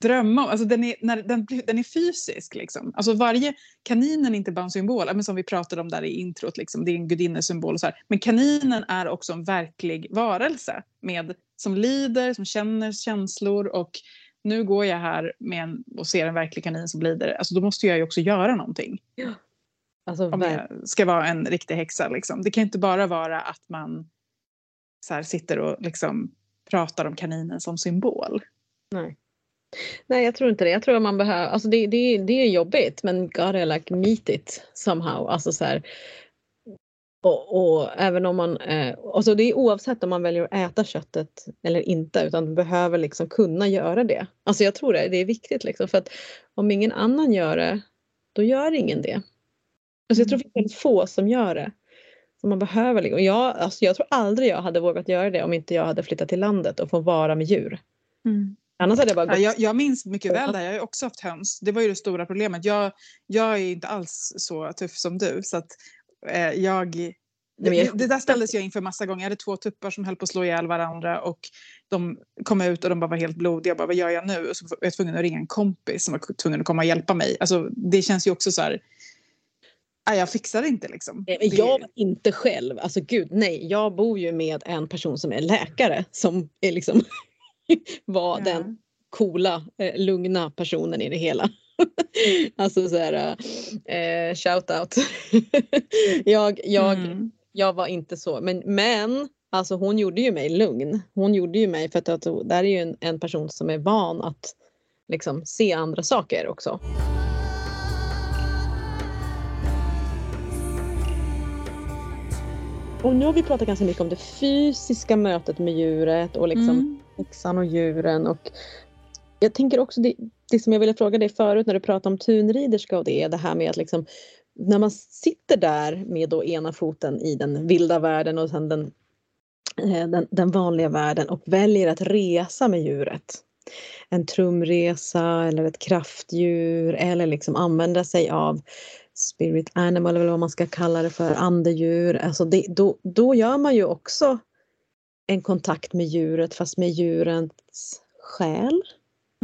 drömma om. Alltså den, är, när, den, den är fysisk. Liksom. Alltså varje, kaninen är inte bara en symbol, men som vi pratade om där i introt, liksom, det är en gudinnesymbol. Och så här. Men kaninen är också en verklig varelse med, som lider, som känner känslor och nu går jag här med en, och ser en verklig kanin som lider. Alltså då måste jag ju också göra någonting. Ja. Alltså, om jag ska vara en riktig häxa. Liksom. Det kan inte bara vara att man så här, sitter och liksom, pratar om kaninen som symbol. Nej. Nej, jag tror inte det. Jag tror att man behöver, alltså det, det, det är jobbigt men gotta like meet it somehow. Alltså så här, och, och, även om man, eh, alltså det är oavsett om man väljer att äta köttet eller inte utan man behöver liksom kunna göra det. Alltså jag tror det, det är viktigt liksom för att om ingen annan gör det, då gör ingen det. Alltså jag tror det är väldigt få som gör det. Så man behöver, och jag, alltså jag tror aldrig jag hade vågat göra det om inte jag hade flyttat till landet och få vara med djur. Mm. Annars hade jag, bara gått... ja, jag, jag minns mycket väl det, jag har också haft höns. Det var ju det stora problemet. Jag, jag är inte alls så tuff som du. Så att, eh, jag, det, det, där ställdes jag inför massa gånger. Jag hade två tuppar som höll på att slå ihjäl varandra och de kom ut och de bara var helt blodiga. Jag bara, vad gör jag nu? Och så var jag tvungen att ringa en kompis som var tvungen att komma och hjälpa mig. Alltså, det känns ju också så här... Nej, jag fixar det inte liksom. Jag var inte själv. Alltså gud, nej. Jag bor ju med en person som är läkare som är liksom var ja. den coola, eh, lugna personen i det hela. alltså så här, eh, shout out. jag, jag, mm. jag var inte så, men, men alltså hon gjorde ju mig lugn. Hon gjorde ju mig för att, att där är ju en, en person som är van att liksom se andra saker också. Och nu har vi pratat ganska mycket om det fysiska mötet med djuret och liksom mm häxan och djuren. Och jag tänker också det, det som jag ville fråga dig förut när du pratade om tunriderska och det, det här med att liksom när man sitter där med då ena foten i den vilda världen och sen den, eh, den, den vanliga världen och väljer att resa med djuret. En trumresa eller ett kraftdjur eller liksom använda sig av spirit animal eller vad man ska kalla det för, andedjur. Alltså det, då, då gör man ju också en kontakt med djuret fast med djurens själ.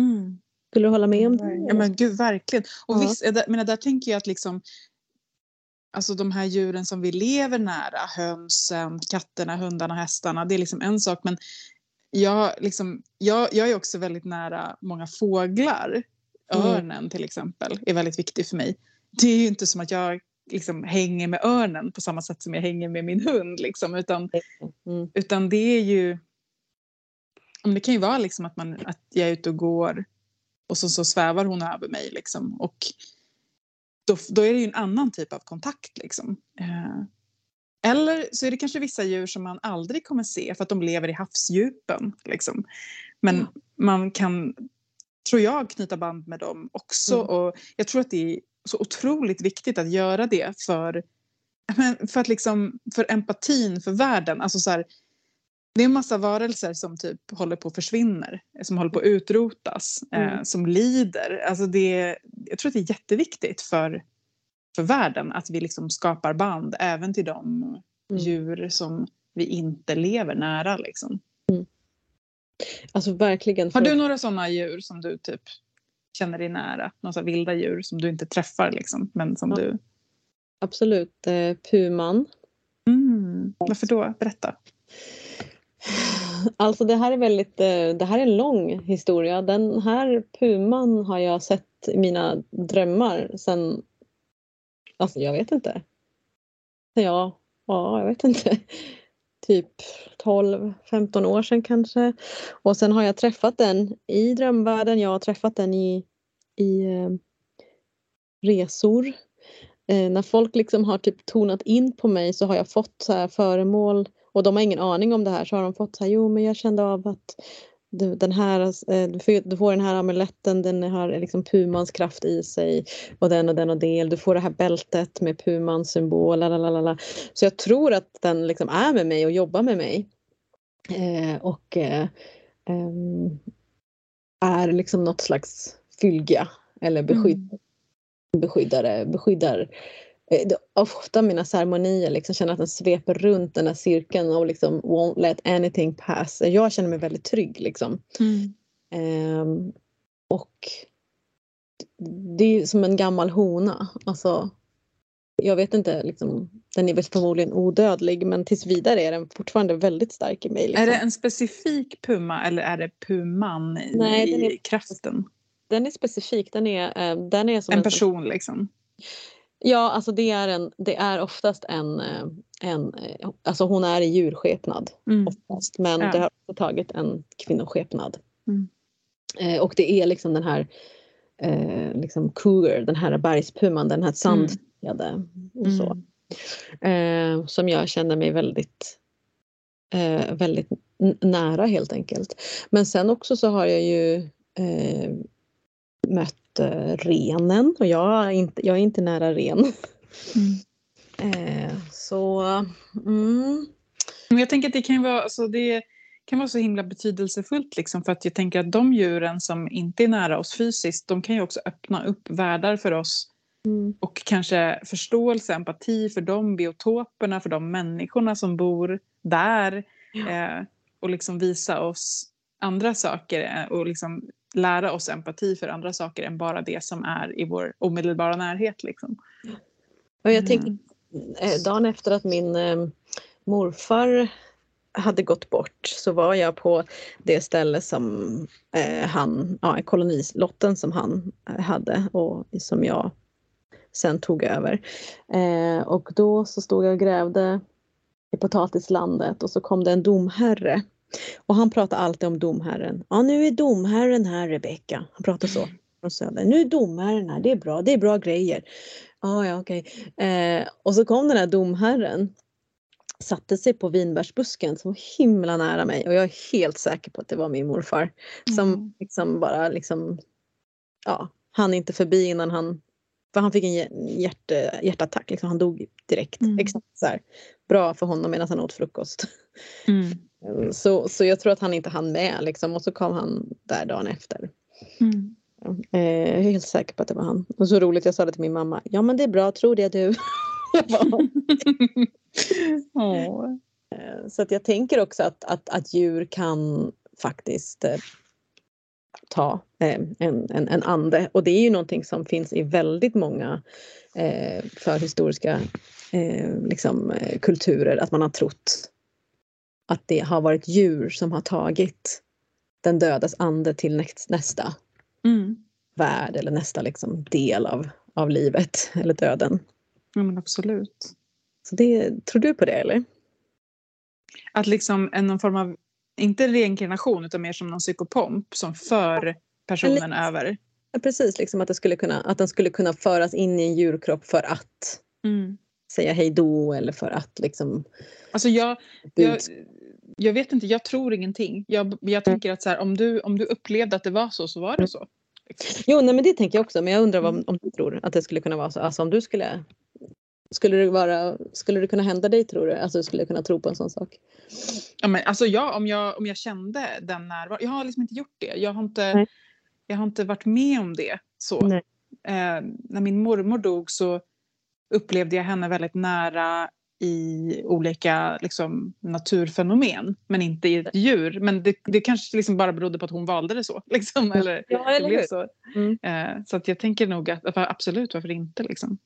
Mm. Skulle du hålla med om det? Ja men gud verkligen. Och ja. visst, men där tänker jag att liksom Alltså de här djuren som vi lever nära, hönsen, katterna, hundarna, hästarna, det är liksom en sak. Men jag, liksom, jag, jag är också väldigt nära många fåglar. Mm. Örnen till exempel är väldigt viktig för mig. Det är ju inte som att jag liksom hänger med örnen på samma sätt som jag hänger med min hund. Liksom, utan, mm. utan det är ju... Det kan ju vara liksom att, man, att jag är ute och går och så, så svävar hon över mig. Liksom, och då, då är det ju en annan typ av kontakt. Liksom. Eh, eller så är det kanske vissa djur som man aldrig kommer se för att de lever i havsdjupen. Liksom. Men mm. man kan, tror jag, knyta band med dem också. Mm. Och jag tror att det så otroligt viktigt att göra det för, för, att liksom, för empatin för världen. Alltså så här, det är en massa varelser som typ håller på att försvinner, som håller på att utrotas, eh, mm. eh, som lider. Alltså det, jag tror att det är jätteviktigt för, för världen att vi liksom skapar band även till de mm. djur som vi inte lever nära. Liksom. Mm. Alltså verkligen. Har du några sådana djur som du typ känner dig nära? Några vilda djur som du inte träffar liksom, men som ja. du... Absolut. Eh, puman. Mm. Varför då? Berätta. Alltså det här är väldigt, eh, det här är en lång historia. Den här puman har jag sett i mina drömmar sen, alltså jag vet inte. Ja, ja jag vet inte. Typ 12-15 år sedan kanske. Och sen har jag träffat den i drömvärlden. Jag har träffat den i, i eh, resor. Eh, när folk liksom har typ tonat in på mig så har jag fått så föremål och de har ingen aning om det här så har de fått så här, jo men jag kände av att du, den här, eh, du får den här amuletten, den har liksom Pumans kraft i sig och den och den och del. Du får det här bältet med Pumans symbol. Lalalala. Så jag tror att den liksom är med mig och jobbar med mig. Eh, och eh, ehm, är liksom något slags fylga eller beskydd, mm. beskyddare, beskyddar Eh, ofta mina ceremonier liksom känner att den sveper runt den här cirkeln och liksom won't let anything pass. Jag känner mig väldigt trygg liksom. Mm. Um, och det är som en gammal hona. Alltså, jag vet inte, liksom, den är väl förmodligen odödlig men tills vidare är den fortfarande väldigt stark i mig. Liksom. Är det en specifik puma eller är det puman i, Nej, i är, kraften? Den är specifik, den är, uh, den är som en, en person liksom? Ja, alltså det är, en, det är oftast en, eh, en... Eh, alltså hon är i djurskepnad mm. oftast men ja. det har också tagit en kvinnoskepnad. Mm. Eh, och det är liksom den här eh, liksom cougar, den här bergspuman, den här sandfjädde mm. och så. Mm. Eh, som jag känner mig väldigt eh, väldigt nära helt enkelt. Men sen också så har jag ju mött Eh, renen och jag är inte, jag är inte nära ren. Mm. Eh, så mm. Jag tänker att det kan vara, alltså det kan vara så himla betydelsefullt liksom för att jag tänker att de djuren som inte är nära oss fysiskt de kan ju också öppna upp världar för oss mm. och kanske förståelse, empati för de biotoperna, för de människorna som bor där ja. eh, och liksom visa oss andra saker eh, och liksom lära oss empati för andra saker än bara det som är i vår omedelbara närhet. Liksom. Och jag tänker, mm. Eh, dagen efter att min eh, morfar hade gått bort så var jag på det ställe som eh, han, ja, kolonilotten som han hade och som jag sen tog över. Eh, och då så stod jag och grävde i potatislandet och så kom det en domherre och han pratar alltid om domherren. Ja, nu är domherren här Rebecka. Han pratar så från söder. Nu är domherren här, det är bra, det är bra grejer. Ah, ja, okej. Okay. Eh, och så kom den här domherren satte sig på vinbärsbusken som var himla nära mig och jag är helt säker på att det var min morfar som mm. liksom bara liksom ja, han inte förbi innan han För han fick en hjärt, hjärtattack, liksom. han dog direkt. Mm. Exakt så här. Bra för honom medan han åt frukost. Mm. Så, så jag tror att han inte hann med liksom. och så kom han där dagen efter. Mm. Eh, jag är helt säker på att det var han. Och så roligt, jag sa det till min mamma. Ja men det är bra, tror det du. Eh, Så att jag tänker också att, att, att djur kan faktiskt eh, ta eh, en, en, en ande. Och det är ju någonting som finns i väldigt många eh, förhistoriska liksom, kulturer. Att man har trott att det har varit djur som har tagit den dödas ande till näst, nästa Mm. värld eller nästa liksom, del av, av livet eller döden. Ja, men absolut. Så det, tror du på det eller? Att liksom en någon form av, inte reinkarnation utan mer som någon psykopomp som för personen lite- över. Ja, Precis, liksom att, det skulle kunna, att den skulle kunna föras in i en djurkropp för att Mm. Säga hej då eller för att liksom... Alltså jag, jag, jag vet inte, jag tror ingenting. Jag, jag tänker att så här, om, du, om du upplevde att det var så, så var det så. Jo, nej, men det tänker jag också. Men jag undrar vad, om du tror att det skulle kunna vara så. Alltså om du skulle... Skulle det, vara, skulle det kunna hända dig tror du? Alltså du skulle kunna tro på en sån sak? Ja, men, alltså jag, om, jag, om jag kände den närvaron. Jag har liksom inte gjort det. Jag har inte, Nej. jag har inte varit med om det. så. Eh, när min mormor dog så upplevde jag henne väldigt nära i olika liksom, naturfenomen. Men inte i ett djur. Men det, det kanske liksom bara berodde på att hon valde det så. Liksom, eller, Ja, eller hur? så. Mm. Eh, så att jag tänker nog att absolut, varför inte? Liksom.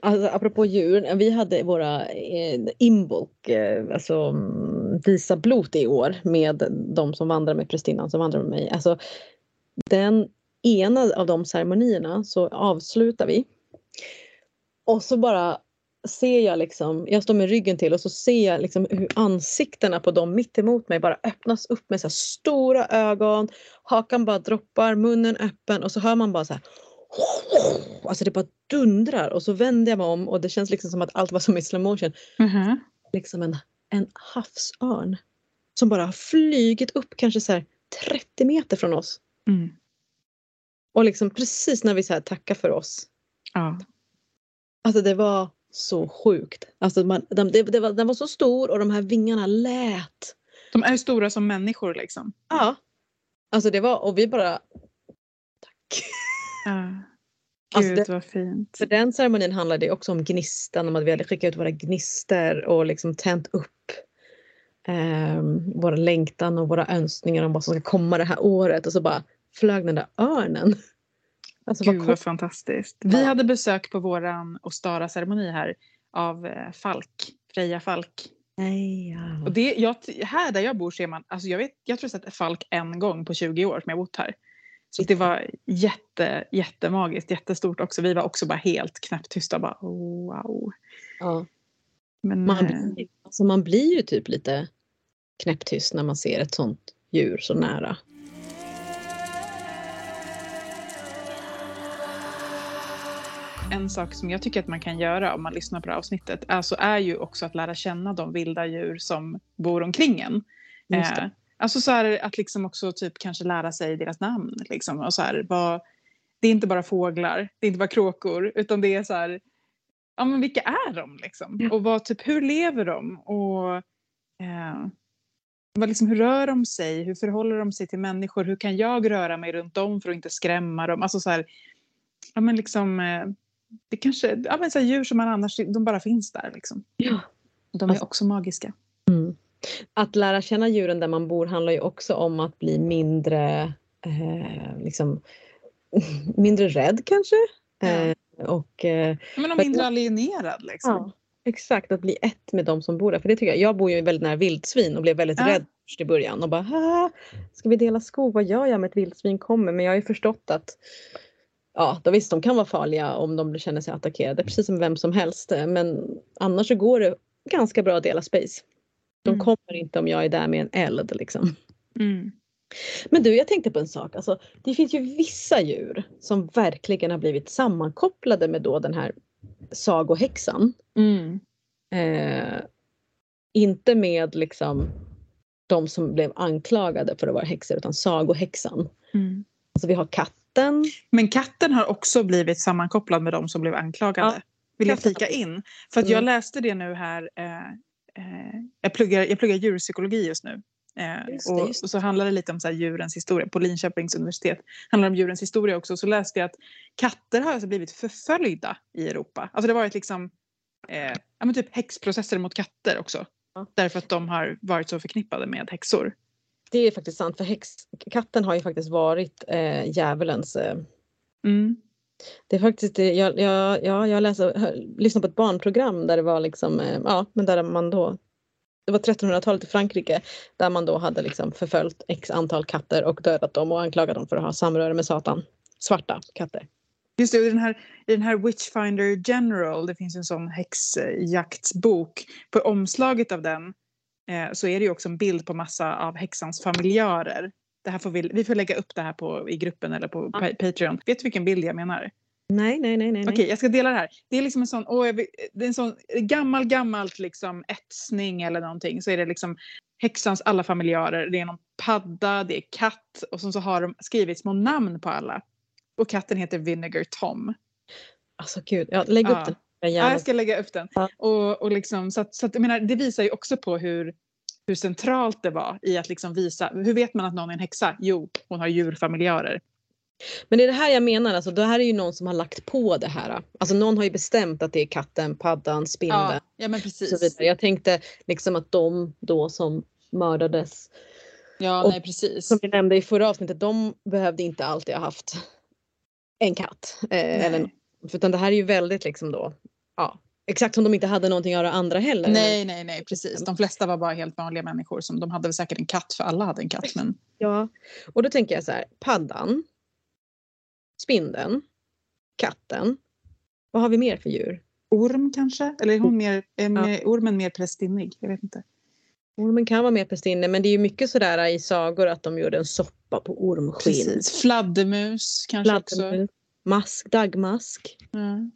Alltså, apropå djur, vi hade våra eh, inbolk, eh, alltså mm, visa blot i år med de som vandrar med prästinnan som vandrar med mig. Alltså, den ena av de ceremonierna så avslutar vi. Och så bara ser jag liksom, jag står med ryggen till och så ser jag liksom hur ansiktena på dem mitt emot mig bara öppnas upp med så stora ögon. Hakan bara droppar, munnen öppen och så hör man bara så här Alltså det bara dundrar och så vänder jag mig om och det känns liksom som att allt var som i slow motion. Mhm. Liksom en, en havsörn som bara har flygit upp kanske så här 30 meter från oss. Mm. Och liksom precis när vi så här tackar för oss. Ja. Alltså det var så sjukt. Alltså man, den, det, det var, den var så stor och de här vingarna lät. De är ju stora som människor liksom. Ja. Alltså det var, och vi bara tack. Alltså, Gud det- vad fint. För den ceremonin handlade också om gnistan, om att vi hade skickat ut våra gnister och liksom tänt upp eh, våra längtan och våra önskningar om vad som ska komma det här året och så bara flög den där örnen. Alltså Gud vad fantastiskt. Vi hade besök på våran Ostara-ceremoni här av eh, Falk, Freja Falk. Nej, ja. Och det, jag, här där jag bor ser man, alltså jag, vet, jag tror jag sett Falk en gång på 20 år som jag bott här. Så det var jätte, jättemagiskt, jättestort också. Vi var också bara helt knäpptysta. Bara, oh, wow. ja. Men, Man, eh, blir, alltså man blir ju typ lite knäpptyst när man ser ett sånt djur så nära. En sak som jag tycker att man kan göra om man lyssnar på det här avsnittet alltså är ju också att lära känna de vilda djur som bor omkring en. Eh, alltså så här, att liksom också typ kanske lära sig deras namn. Liksom, och så här, vad, det är inte bara fåglar, det är inte bara kråkor, utan det är så här, ja men vilka är de liksom? Ja. Och vad, typ, hur lever de? Och eh, vad, liksom, hur rör de sig? Hur förhåller de sig till människor? Hur kan jag röra mig runt dem för att inte skrämma dem? Alltså så här, ja men liksom, eh, det kanske, ja men så djur som man annars, de bara finns där liksom. Ja. De är Alltså- också magiska. Att lära känna djuren där man bor handlar ju också om att bli mindre, eh, liksom, mindre rädd kanske. Ja. Eh, och eh, men För- mindre alienerad liksom. ja, exakt, att bli ett med de som bor där. För det tycker jag, jag bor ju väldigt nära vildsvin och blev väldigt Ja. rädd först i början och bara "Ah, ska vi dela skog, vad gör jag om ett vildsvin kommer? Men jag har ju förstått att Ja, då visst, de kan vara farliga om de känner sig attackerade, precis som vem som helst. Men annars så går det ganska bra att dela space. De Mm. kommer inte om jag är där med en eld liksom. Mm. Men du, jag tänkte på en sak. Alltså, det finns ju vissa djur som verkligen har blivit sammankopplade med då den här sagohäxan. Mm. Eh, inte med liksom de som blev anklagade för att vara häxor utan sagohäxan. Mm. Alltså vi har katten. Men katten har också blivit sammankopplad med de som blev anklagade. Ja, Vill jag flika in. För att jag Mm. läste det nu här. Eh, eh, jag, pluggar, jag pluggar djurpsykologi just nu. Eh, Just det, och, just det. och så handlar det lite om så här djurens historia. På Linköpings universitet handlar om djurens historia också. Så läste jag att katter har alltså blivit förföljda i Europa. Alltså det har varit liksom eh, ja, men typ häxprocesser mot katter också. Ja. Därför att de har varit så förknippade med häxor. Det är faktiskt sant för häx, katten har ju faktiskt varit eh, djävulens eh, Mm. Det är faktiskt det. Jag, jag, ja, jag läste, lyssnade på ett barnprogram där det var liksom, eh, ja, men där man då det var 1300-talet i Frankrike där man då hade liksom förföljt x antal katter och dödat dem och anklagat dem för att ha samröre med Satan. Svarta katter. Just det, i den här, i den här Witchfinder General, det finns en sån häxjaktsbok. På omslaget av den eh, så är det ju också en bild på massa av häxans familjörer. Det här får vi, vi får lägga upp det här på, i gruppen eller på Ja. pa- Patreon. Vet du vilken bild jag menar? Nej, nej, nej, nej. Okej, jag ska dela det här. Det är liksom en sån, åh, vill, det är en sån gammal, gammalt liksom etsning eller någonting. Så är det liksom häxans alla familjörer. Det är någon padda, det är katt och så, så har de skrivit små namn på alla. Och katten heter Vinegar Tom. Alltså gud, ja, lägg upp Ja. den. Ja, jag ska lägga upp den. Ja. Och, och liksom, så att, så att, jag menar, det visar ju också på hur, hur centralt det var i att liksom visa. Hur vet man att någon är en häxa? Jo, hon har djurfamiljörer. Men det är det här jag menar, alltså, det här är ju någon som har lagt på det här. Alltså någon har ju bestämt att det är katten, paddan, spindeln. Ja, ja men så precis. vidare. Jag tänkte liksom att de då som mördades Ja, nej precis. som vi nämnde i förra avsnittet, de behövde inte alltid ha haft en katt. Eh, eller, utan det här är ju väldigt liksom då, ja, exakt som de inte hade någonting att göra andra heller. Nej, nej, nej, precis. De flesta var bara helt vanliga människor. Som, de hade väl säkert en katt, för alla hade en katt. Men... Ja, och då tänker jag så här, paddan, spindeln, katten. Vad har vi mer för djur? Orm kanske? Eller är, hon mer, är mer, ormen mer prästinnig? Jag vet inte. Ormen kan vara mer pestinne men det är ju mycket sådär i sagor att de gjorde en soppa på ormskinn. Precis. Fladdermus kanske också. Fladdermus, Mask, dagmask. Ja.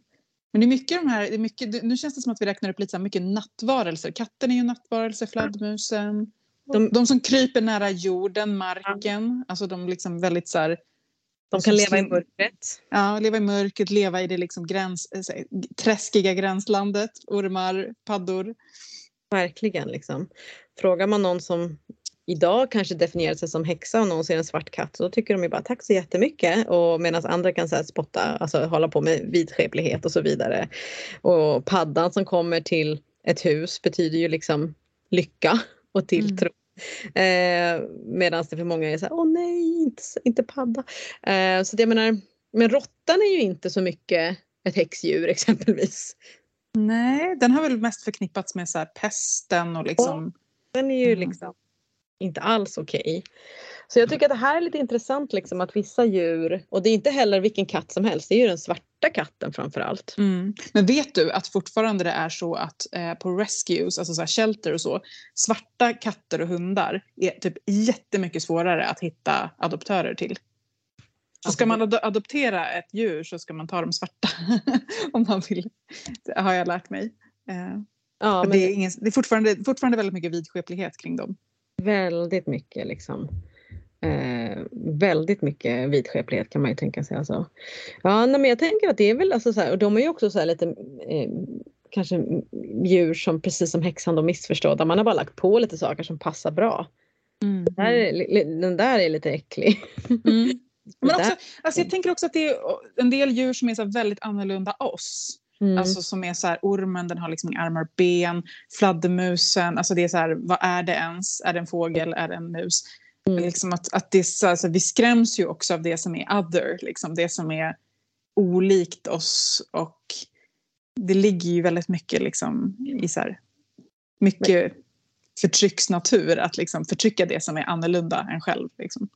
Men det är mycket de här, det är mycket, nu känns det som att vi räknar upp lite så mycket nattvarelser. Katten är ju en nattvarelse, fladdermusen. De, De som kryper nära jorden, marken. Alltså de liksom väldigt så här, de kan leva i mörkret. ja, leva i mörkret, leva i det liksom gräns, här, träskiga gränslandet. Ormar, paddor. Verkligen liksom. Frågar man någon som idag kanske definierar sig som häxa och någon ser en svart katt så tycker de ju bara tack så jättemycket och medan andra kan så spotta, alltså hålla på med vidskeplighet och så vidare. Och paddan som kommer till ett hus betyder ju liksom lycka och tilltro. Eh, Medan det för många är så här, åh nej, inte, inte padda. Eh, så det jag menar, men råttan är ju inte så mycket ett häxdjur exempelvis. Nej, den har väl mest förknippats med så här pesten och liksom... Den är ju Mm. liksom inte alls okej. Så jag tycker att det här är lite intressant liksom att vissa djur, och det är inte heller vilken katt som helst, det är ju den svarta katten framför allt. Mm. Men vet du att fortfarande det är så att eh, på rescues, alltså så här shelter och så, svarta katter och hundar är typ jättemycket svårare att hitta adoptörer till. Så ska man ad- adoptera ett djur så ska man ta de svarta om man vill. Det har jag lärt mig. Eh, Ja, men det, är ingen, det är fortfarande, fortfarande väldigt mycket vidskeplighet kring dem. Väldigt mycket liksom. Eh, väldigt mycket vidskeplighet kan man ju tänka sig. Alltså. Ja, nej, men jag tänker att det är väl alltså så här, och de är ju också så här lite eh, kanske djur som precis som häxan de missförstår, där man har bara lagt på lite saker som passar bra. Mm. Den där är, den där är lite äcklig. Mm. Men också, alltså jag tänker också att det är en del djur som är så väldigt annorlunda oss. Mm. Alltså som är så här, ormen den har liksom inga armar och ben. Fladdermusen, alltså det är så här, vad är det ens? Är det en fågel? Är det en mus? Mm. Liksom att, att det så, alltså, vi skräms ju också av det som är other, liksom, det som är olikt oss. Och det ligger ju väldigt mycket liksom, i så här, mycket förtrycksnatur att liksom, förtrycka det som är annorlunda än själv. Liksom.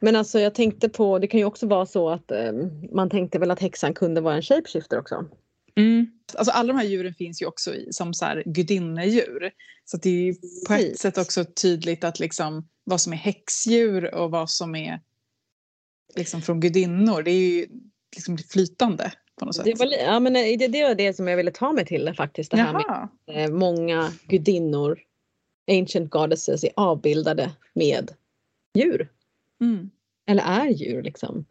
Men alltså jag tänkte på, det kan ju också vara så att eh, man tänkte väl att häxan kunde vara en shapeshifter också. Alltså alla de här djuren finns ju också i, som så här gudinnedjur. Så det är ju på ett sätt också tydligt att liksom, vad som är häxdjur och vad som är liksom, från gudinnor. Det är ju liksom flytande på något sätt. Det var, ja, men eh, det, det var det som jag ville ta mig till faktiskt. Det här med eh, många gudinnor, ancient goddesses, är avbildade med djur. Mm. eller är djur liksom.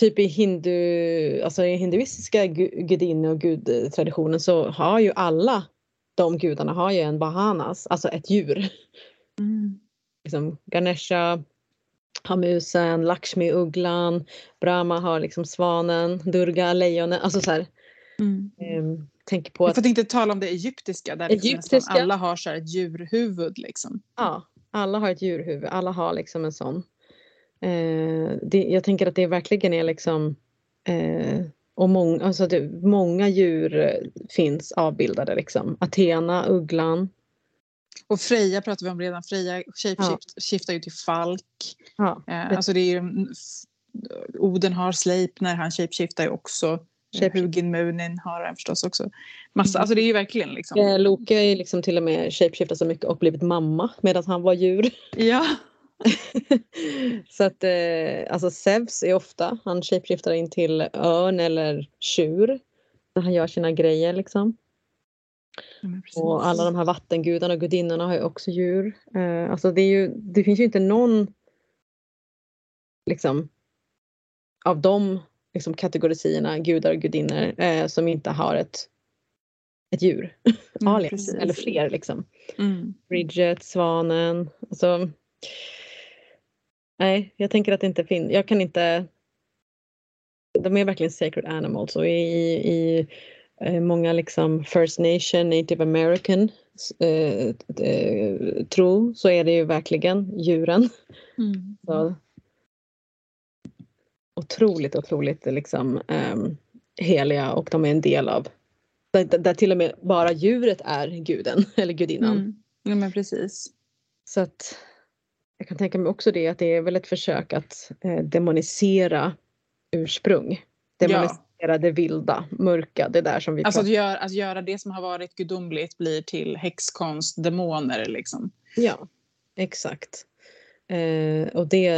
Typ i hindu, alltså i hinduistiska gudinne och gudtraditionen så har ju alla de gudarna har ju en bahanas, alltså ett djur. Mm. Liksom Ganesha har musen, Lakshmi ugglan, Brahma har liksom svanen, Durga lejonet. Alltså så här, mm. um, tänker på att, För att inte tala om det egyptiska där liksom egyptiska, alla har så ett djurhuvud. Liksom. Ja, alla har ett djurhuvud. Alla har liksom en sån. Eh, det, jag tänker att det verkligen är liksom eh, och många, alltså det, många djur eh, finns avbildade liksom. Athena, ugglan. Och Freja pratar vi om redan. Freja shapeshiftar ja. ju till falk. Ja, eh, alltså det är ju, Oden har Sleipner, han shapeshiftar ju också. Hugin Munin har han förstås också. Massa, mm. alltså det är ju verkligen liksom. Eh, Loke är liksom till och med shapeshiftat så mycket och blivit mamma medan han var djur. Ja. så att eh, alltså Zeus är ofta, han shapeshiftar in till örn eller tjur när han gör sina grejer liksom. Ja, och alla de här vattengudarna och gudinnorna har ju också djur. Eh, alltså det, ju, det finns ju inte någon liksom av de liksom, kategorierna, gudar och gudinnor, eh, som inte har ett, ett djur. Mm, Aliens, eller fler liksom. Mm. Bridget, Svanen. Alltså, nej, jag tänker att det inte finns. Jag kan inte. De är verkligen sacred animals och i, i eh, många liksom First Nation, Native American eh, eh, tro så är det ju verkligen djuren. Mm. Så, otroligt, otroligt liksom um, heliga och de är en del av där, där, till och med bara djuret är guden eller gudinnan. Mm. Ja men precis. Så att jag kan tänka mig också det att det är väl ett försök att eh, demonisera ursprung. Demonisera ja. det vilda, mörka, det där som vi Alltså att, gör, att göra det som har varit gudomligt blir till häxkonst, demoner liksom. Ja, exakt. Eh, och det,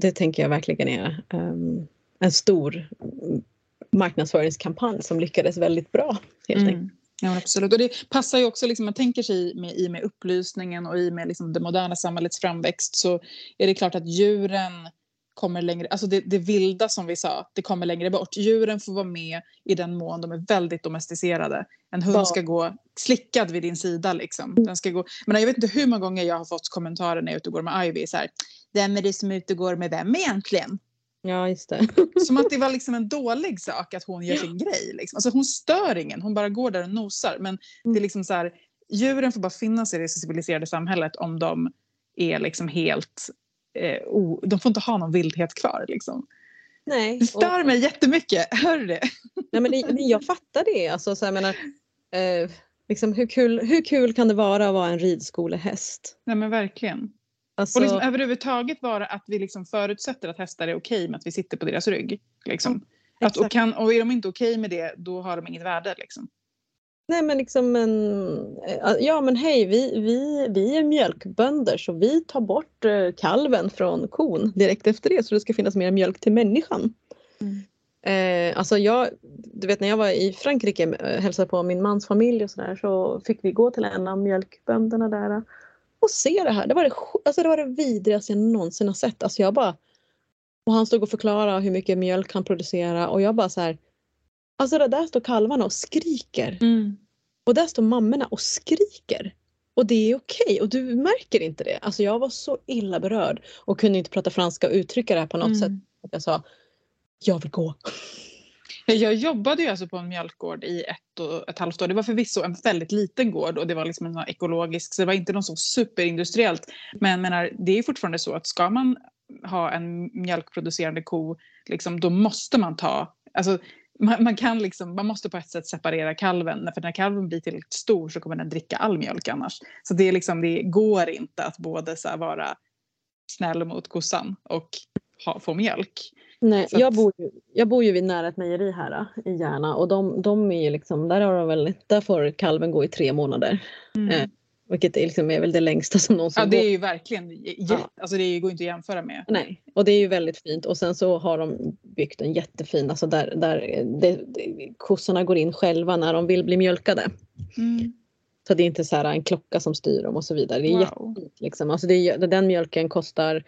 det tänker jag verkligen är um, en stor marknadsföringskampanj som lyckades väldigt bra. Helt mm. enkelt. Ja, absolut. Och det passar ju också, liksom, man tänker sig med, i med upplysningen och i med liksom, det moderna samhällets framväxt så är det klart att djuren kommer längre, alltså det, det vilda som vi sa, det kommer längre bort. Djuren får vara med i den mån de är väldigt domesticerade. En hund ska gå slickad vid din sida liksom. Mm. Den ska gå, men jag vet inte hur många gånger jag har fått kommentarer när jag är ute och går med Ivy så här, vem är det som är ute och går med vem egentligen? Ja, just det. Som att det var liksom en dålig sak att hon gör sin grej. Liksom. Alltså hon stör ingen, hon bara går där och nosar. Men mm. det är liksom så här, djuren får bara finnas i det civiliserade samhället om de är liksom helt... Eh, o, de får inte ha någon vildhet kvar. Liksom. Nej. Det stör och... mig jättemycket, hör du det? Nej, men, det, jag fattar det. Alltså, så jag menar, eh, liksom, hur, kul, hur kul kan det vara att vara en ridskolehäst? Nej men verkligen. Alltså... Och liksom överhuvudtaget vara att vi liksom förutsätter att hästar är okej med att vi sitter på deras rygg. Liksom. Ja, att, och, kan, och är de inte okej med det, då har de inget värde. Liksom. Nej men liksom men, ja men hej vi, vi, vi är mjölkbönder så vi tar bort eh, kalven från kon direkt efter det så det ska finnas mer mjölk till människan. Mm. Eh, alltså jag, du vet när jag var i Frankrike och eh, hälsade på min mans familj och sådär så fick vi gå till en av mjölkbönderna där och se det här. Det var det, alltså det, var det vidrigaste jag någonsin har sett. Alltså jag bara, och han stod och förklarade hur mycket mjölk han producerar och jag bara så här. Alltså där står kalvarna och skriker. Mm. Och där står mammorna och skriker. Och det är okej och du märker inte det. Alltså jag var så illa berörd och kunde inte prata franska och uttrycka det här på något mm. sätt. Jag sa, jag vill gå. Jag jobbade ju alltså på en mjölkgård i ett och ett halvt år. Det var förvisso en väldigt liten gård och det var liksom en ekologisk, så det var inte något så superindustriellt. Men menar, det är fortfarande så att ska man ha en mjölkproducerande ko, liksom, då måste man ta, alltså man, man, kan liksom, man måste på ett sätt separera kalven, för när kalven blir tillräckligt stor så kommer den dricka all mjölk annars. Så det, är liksom, det går inte att både så vara snäll mot kossan och ha, få mjölk. Nej, jag, bor ju, jag bor ju vid nära ett mejeri här i Järna och de, de är liksom, där, har de väl, där får kalven gå i tre månader. Mm. Eh, vilket är, liksom, är väl det längsta som någonsin Ja det är ju verkligen, ja. alltså det går inte att jämföra med. Nej, och det är ju väldigt fint och sen så har de byggt en jättefin, alltså där, där det, det, kossorna går in själva när de vill bli mjölkade. Mm. Så det är inte så här en klocka som styr dem och så vidare. Det är wow. jättefint. Liksom. Alltså det, den mjölken kostar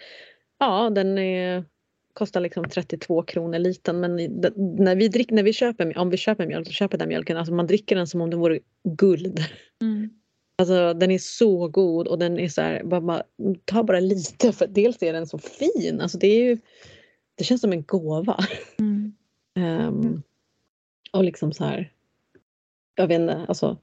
Ja, den är, kostar liksom 32 kronor liten men när vi, drick, när vi köper, om vi köper mjölk så köper den mjölken, alltså man dricker den som om det vore guld. Mm. Alltså den är så god och den är så här, bara, bara, ta bara lite för dels är den så fin. Alltså det är ju, det känns som en gåva. Mm. um, och liksom så här, jag vet inte, alltså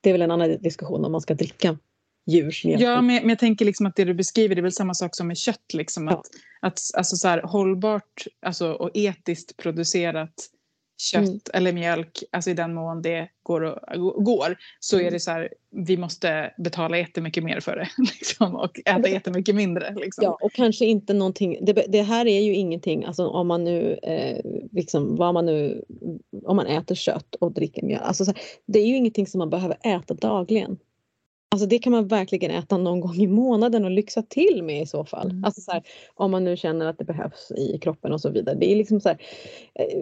det är väl en annan diskussion om man ska dricka djursmjölk. Ja, men, men jag tänker liksom att det du beskriver det är väl samma sak som med kött. Liksom, att, ja. att, alltså så här, hållbart alltså, och etiskt producerat kött mm. eller mjölk, alltså i den mån det går, och, går så mm. är det så här, vi måste betala jättemycket mer för det liksom, och äta jättemycket mindre. Liksom. Ja, och kanske inte någonting, det, det här är ju ingenting, alltså om man nu, eh, liksom, vad man nu, om man äter kött och dricker mjölk, alltså, här, det är ju ingenting som man behöver äta dagligen. Alltså det kan man verkligen äta någon gång i månaden och lyxa till med i så fall. Mm. Alltså så här, om man nu känner att det behövs i kroppen och så vidare. Det är liksom så här, eh,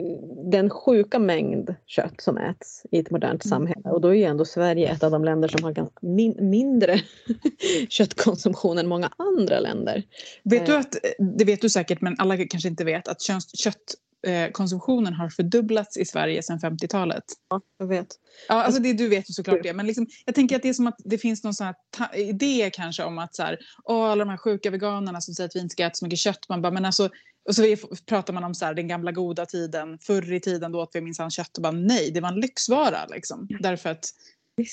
den sjuka mängd kött som äts i ett modernt mm. samhälle och då är ju ändå Sverige ett av de länder som har min mindre köttkonsumtion än många andra länder. Vet du eh. att, det vet du säkert men alla kanske inte vet att kött eh, konsumtionen har fördubblats i Sverige sedan 50-talet. Ja, jag vet. Ja, alltså det, du vet ju såklart det. Men liksom, jag tänker att det är som att det finns någon sån här idé kanske om att så här, åh, alla de här sjuka veganerna som säger att vi inte ska äta så mycket kött. Man bara, men alltså, och så pratar man om så här, den gamla goda tiden. Förr i tiden då åt vi minsann kött och bara nej, det var en lyxvara. Liksom. Därför att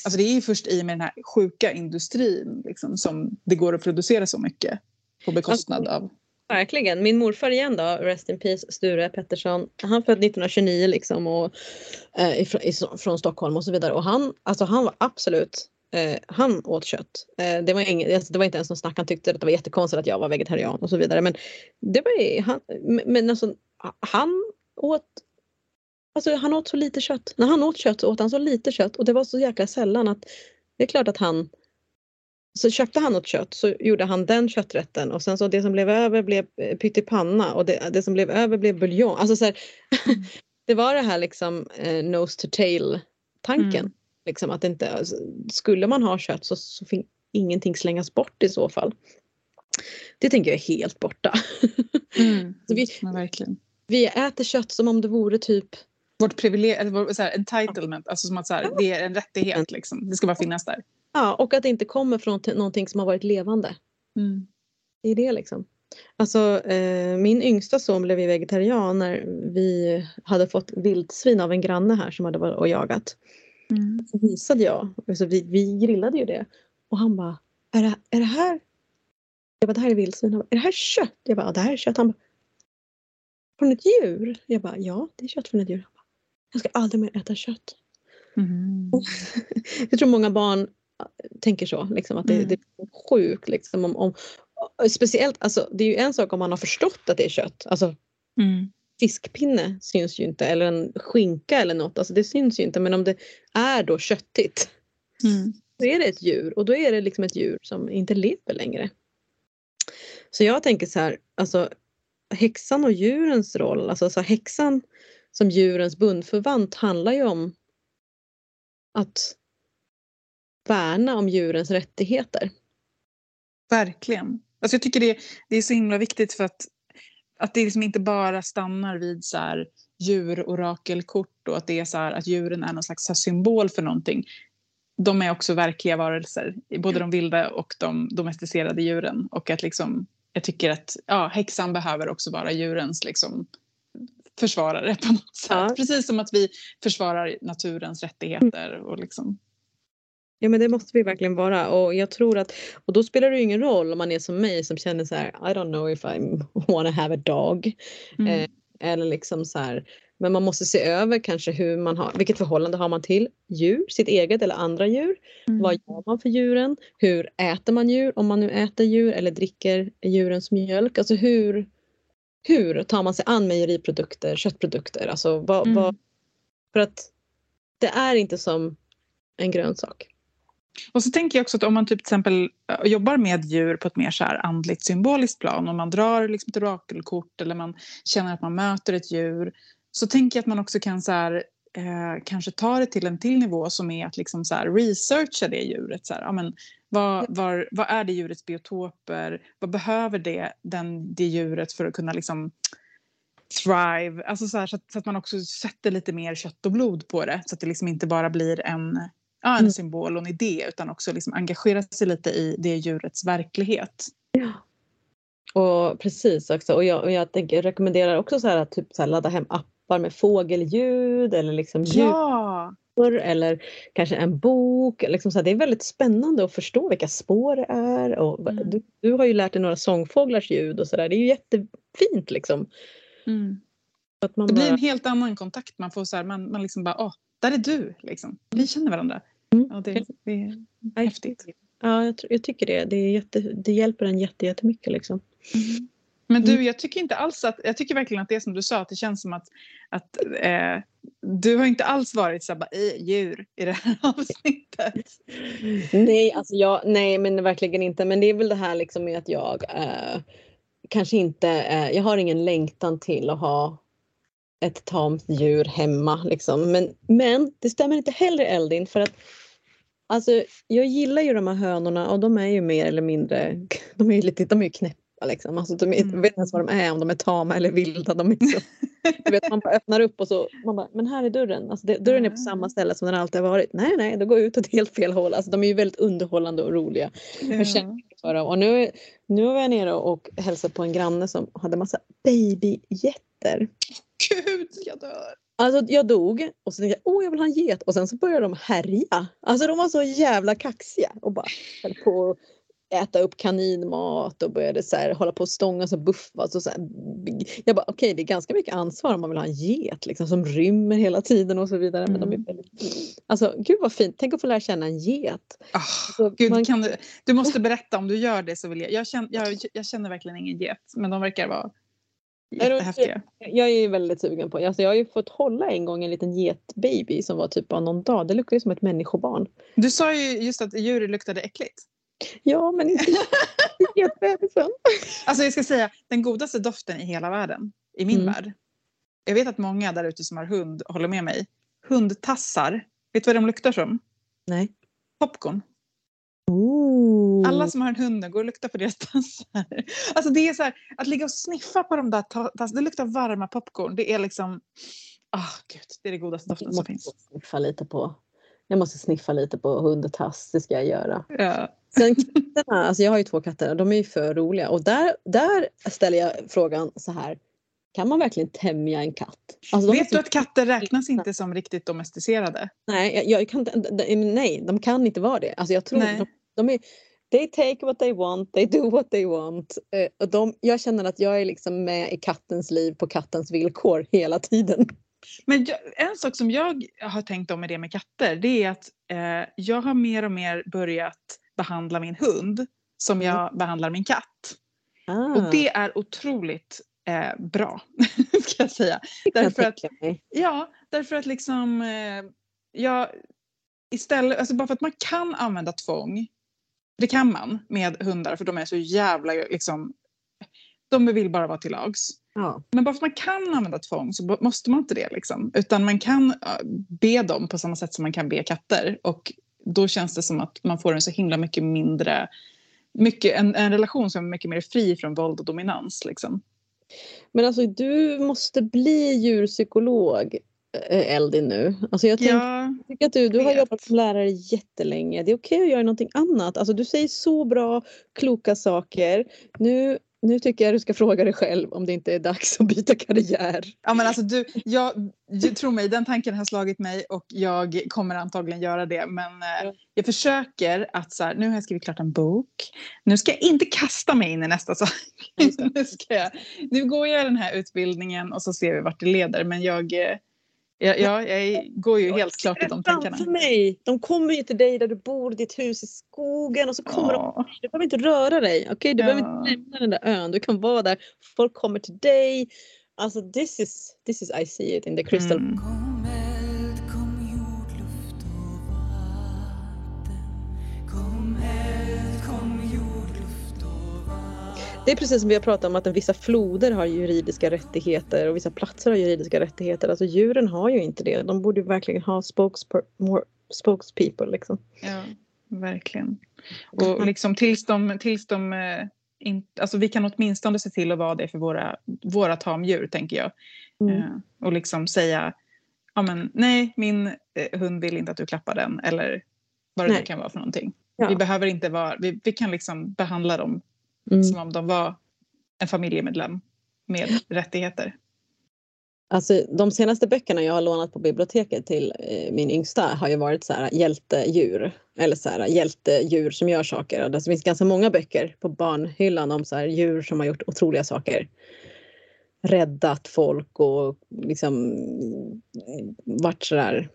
Alltså det är ju först i med den här sjuka industrin liksom, som det går att producera så mycket på bekostnad av Verkligen. Min morfar igen då, Rest in Peace, Sture Pettersson. Han född 1929 liksom och, eh, ifrån, från Stockholm och så vidare. Och han, alltså han var absolut eh, han åt kött. Eh, det, var ing, alltså det var inte ens någon snack. Han tyckte att det var jättekonstigt att jag var vegetarian och så vidare. Men det var han, men alltså, han åt Alltså han åt så lite kött. När han åt kött så åt han så lite kött och det var så jäkla sällan att det är klart att han så köpte han något kött så gjorde han den kötträtten och sen så det som blev över blev eh, pyttipanna och det, det som blev över blev buljong. Alltså så här, mm. det var det här liksom eh, nose to tail tanken. Mm. Liksom att inte, alltså, skulle man ha kött så, så fick ingenting slängas bort i så fall. Det tänker jag är helt borta. Mm. vi, verkligen. vi äter kött som om det vore typ vårt privilegium, entitlement, alltså som att så här, det är en rättighet liksom. Det ska bara finnas där. Ja, och att det inte kommer från någonting som har varit levande. Mm. Det är det liksom. Alltså eh, min yngsta son blev vegetarian när vi hade fått vildsvin av en granne här som hade varit och jagat. Mm. Så visade jag, alltså vi, vi grillade ju det och han bara, är det, är det här? Jag bara, det här är vildsvin. Bara, är det här kött? Jag bara, ja, det här är kött. Han bara, från ett djur? Jag bara, ja det är kött från ett djur. Han bara, jag ska aldrig mer äta kött. Mm. jag tror många barn tänker så. Liksom, att det, mm. det är sjukt. Liksom, om, om, speciellt, alltså, det är ju en sak om man har förstått att det är kött. Alltså, mm. Fiskpinne syns ju inte eller en skinka eller något. Alltså, det syns ju inte. Men om det är då köttigt mm. så är det ett djur och då är det liksom ett djur som inte lever längre. Så jag tänker så här, alltså häxan och djurens roll, alltså så häxan som djurens bundförvant handlar ju om att värna om djurens rättigheter. Verkligen. Alltså jag tycker det, det är så himla viktigt för att, att det liksom inte bara stannar vid så här djurorakelkort och att det är så här, att djuren är någon slags symbol för någonting. De är också verkliga varelser, både de vilda och de domesticerade djuren. Och att liksom, jag tycker att ja, häxan behöver också vara djurens liksom, försvarare på något sätt. Ja. Precis som att vi försvarar naturens rättigheter. Och liksom, Ja men det måste vi verkligen vara och jag tror att och då spelar det ju ingen roll om man är som mig som känner så här I don't know if I wanna have a dog. Mm. Eh, eller liksom så här men man måste se över kanske hur man har, vilket förhållande har man till djur, sitt eget eller andra djur. Mm. Vad gör man för djuren? Hur äter man djur om man nu äter djur eller dricker djurens mjölk? Alltså hur, hur tar man sig an mejeriprodukter, köttprodukter? Alltså vad, mm. vad, för att det är inte som en grönsak. Och så tänker jag också att om man typ till exempel äh, jobbar med djur på ett mer så här andligt symboliskt plan, om man drar liksom ett orakelkort eller man känner att man möter ett djur, så tänker jag att man också kan så här, eh, kanske ta det till en till nivå som är att liksom så här researcha det djuret. Så här, ja, men, Vad, var, vad är det djurets biotoper? Vad behöver det, den, det djuret för att kunna liksom thrive? Alltså så, här, så, att, så, att, man också sätter lite mer kött och blod på det. Så att det liksom inte bara blir en, ja, en mm. symbol och en idé utan också liksom engagera sig lite i det djurets verklighet. Ja. Och precis också. Och jag, och jag tänker, rekommenderar också så här, typ så här, ladda hem appar med fågelljud eller liksom ja. eller kanske en bok. Liksom så här, det är väldigt spännande att förstå vilka spår det är. Och mm. du, du har ju lärt dig några sångfåglars ljud och sådär. Det är ju jättefint liksom. Mm. Att man det blir en helt annan kontakt. Man får så här, man, man liksom bara, åh, där är du liksom. Vi känner varandra. Mm. Ja, det, det är häftigt. Ja, jag, jag, tycker det. Det, är jätte, det hjälper en jätte, jättemycket. Liksom. Mm. Men du, mm. jag tycker inte alls att, jag tycker verkligen att det är som du sa, att det känns som att, att eh, du har inte alls varit så bara, djur i det här avsnittet. Nej, alltså jag, nej men verkligen inte. Men det är väl det här liksom med att jag eh, kanske inte, eh, jag har ingen längtan till att ha ett tamt djur hemma. Liksom. Men, men det stämmer inte heller Eldin för att Alltså, jag gillar ju de här hönorna och de är ju mer eller mindre, de är ju lite, de är ju knäppa liksom. Alltså, de är, mm. Jag vet inte ens vad de är, om de är tama eller vilda. De är så, du vet, man bara öppnar upp och så, man bara, men här är dörren. Alltså, det, dörren är på samma ställe som den alltid har varit. Nej, nej, då går ut åt helt fel håll. Alltså, de är ju väldigt underhållande och roliga. Mm. Jag känner för dem. Och nu, nu var jag nere och hälsade på en granne som hade massa babygetter. Gud, jag dör! Alltså jag dog och så tänkte jag åh jag vill ha en get och sen så började de härja. Alltså de var så jävla kaxiga och bara höll på att äta upp kaninmat och började så här, hålla på och stångas och buffas. Och så här. Jag bara okej okay, det är ganska mycket ansvar om man vill ha en get liksom, som rymmer hela tiden och så vidare. Mm. Men de är mm. väldigt... Alltså gud vad fint, tänk att få lära känna en get. Oh, alltså, gud, man... kan du, du måste berätta om du gör det så vill jag. Jag känner, jag, jag känner verkligen ingen get men de verkar vara Jättehäftiga. Jag är väldigt sugen på alltså Jag har ju fått hålla en gång en liten getbaby som var typ bara någon dag. Det luktade som ett människobarn. Du sa ju just att djur luktade äckligt. Ja, men inte getbebisen. Alltså jag ska säga, den godaste doften i hela världen, i min mm. värld. Jag vet att många där ute som har hund håller med mig. Hundtassar, vet du vad de luktar som? Nej. Popcorn. Ooh. Alla som har en hund, går och luktar på deras tassar. Alltså det är så här, att ligga och sniffa på de där tassarna, det luktar varma popcorn. Det är liksom, ah oh, gud, det är det godaste doften som finns. Sniffa lite på, jag måste sniffa lite på hundtass, det ska jag göra. Ja. Sen katterna, alltså jag har ju två katter de är ju för roliga och där, där ställer jag frågan så här. Kan man verkligen tämja en katt? Alltså Vet du att katter räknas inte som riktigt domesticerade? Nej, jag, jag kan, nej, de kan inte vara det. Alltså jag tror de, de är, they take what they want, they do what they want. Eh, och de, jag känner att jag är liksom med i kattens liv på kattens villkor hela tiden. Men jag, en sak som jag har tänkt om med det med katter det är att eh, jag har mer och mer börjat behandla min hund som mm. jag behandlar min katt. Ah. Och det är otroligt eh, bra, ska jag säga. Därför att, ja, därför att liksom, eh, jag, istället, alltså bara för att man kan använda tvång, det kan man med hundar för de är så jävla liksom, de vill bara vara till lags. Ja. Men bara för att man kan använda tvång så måste man inte det. Liksom. Utan man kan be dem på samma sätt som man kan be katter. Och då känns det som att man får en så himla mycket mindre, mycket, en, en relation som är mycket mer fri från våld och dominans. Liksom. Men alltså du måste bli djurpsykolog Eldin nu. Alltså jag, tänk, ja, tycker att du, du har jobbat som lärare jättelänge. Det är okej okay att göra någonting annat. Alltså du säger så bra, kloka saker. Nu nu tycker jag du ska fråga dig själv om det inte är dags att byta karriär. Ja, men alltså du, jag, tro mig, den tanken har slagit mig och jag kommer antagligen göra det. Men eh, jag försöker att så här, nu har jag skrivit klart en bok. Nu ska jag inte kasta mig in i nästa sak. nu, ska jag, nu går jag den här utbildningen och så ser vi vart det leder. Men jag, eh, Ja, ja, jag går ju helt klart i de tankarna. För mig. De kommer ju till dig där du bor, ditt hus i skogen och så kommer ja. de. Du behöver inte röra dig. Okay? Du ja. behöver inte lämna den där ön. Du kan vara där. Folk kommer till dig. Alltså this is, this is I see it in the crystal. Mm. Det är precis som vi har pratat om att vissa floder har juridiska rättigheter och vissa platser har juridiska rättigheter. Alltså djuren har ju inte det. De borde verkligen ha spokespeople. Liksom. Ja, verkligen. Och liksom tills de, tills de eh, in, alltså vi kan åtminstone se till att vara det för våra, våra tamdjur, tänker jag. Mm. Eh, och liksom säga, ja men nej, min eh, hund vill inte att du klappar den, eller vad det nu kan vara för någonting. Ja. Vi behöver inte vara, vi, vi kan liksom behandla dem Mm. som om de var en familjemedlem med rättigheter. Alltså, de senaste böckerna jag har lånat på biblioteket till eh, min yngsta har ju varit så här, hjältedjur. Eller så här, hjältedjur som gör saker. Och det finns ganska många böcker på barnhyllan om så här, djur som har gjort otroliga saker. Räddat folk och liksom eh, varit så där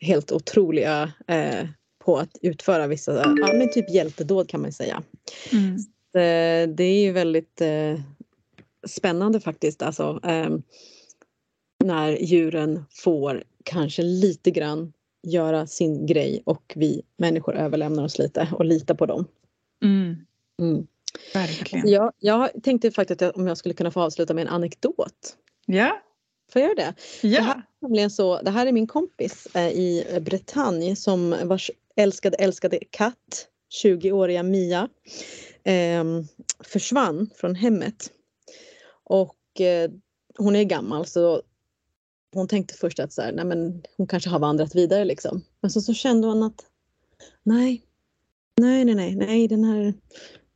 helt otroliga eh, på att utföra vissa, ja men typ hjältedåd kan man säga. Mm. Eh, det är ju väldigt eh, spännande faktiskt. Alltså, ehm, när djuren får kanske lite grann göra sin grej och vi människor överlämnar oss lite och litar på dem. Mm. Mm. Verkligen. Jag, jag tänkte faktiskt att jag, om jag skulle kunna få avsluta med en anekdot. Ja, Får jag göra det? Det här, ja. är nämligen så, det här är min kompis eh, i Bretagne som vars älskade, älskade katt, 20-åriga Mia, eh, försvann från hemmet. Och eh, hon är gammal så hon tänkte först att så här, nej men hon kanske har vandrat vidare liksom. Men så, så kände hon att nej, nej, nej, nej, nej, den här,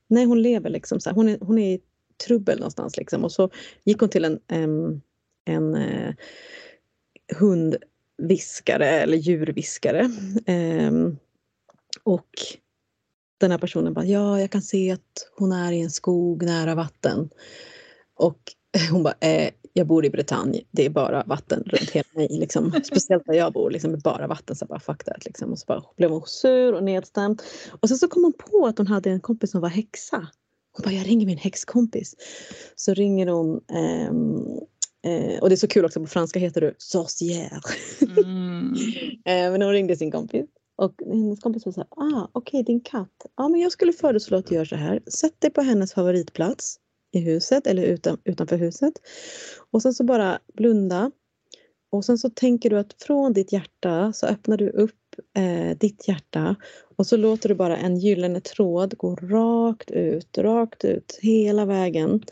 nej hon lever liksom. Så här, hon, är, hon är i trubbel någonstans liksom. Och så gick hon till en, en, en eh, hundviskare eller djurviskare. Eh, och den här personen bara, ja jag kan se att hon är i en skog nära vatten. Och hon bara, eh, jag bor i Bretagne, det är bara vatten runt hela mig. Liksom. Speciellt där jag bor, liksom, bara vatten. Så bara, fuck that, liksom. Och så bara blev hon sur och nedstämd. Och sen så kom hon på att hon hade en kompis som var häxa. Hon bara, jag ringer min häxkompis. Så ringer hon ehm, eh, och det är så kul också, på franska heter du sorcière. Mm. Eh, men hon ringde sin kompis. Och hennes kompis sa så här, ah, okej din katt. Ja men jag skulle föreslå att du gör så här. Sätt dig på hennes favoritplats i huset eller utan, utanför huset. Och sen så bara blunda. Och sen så tänker du att från ditt hjärta så öppnar du upp eh, ditt hjärta och så låter du bara en gyllene tråd gå rakt ut, rakt ut hela vägen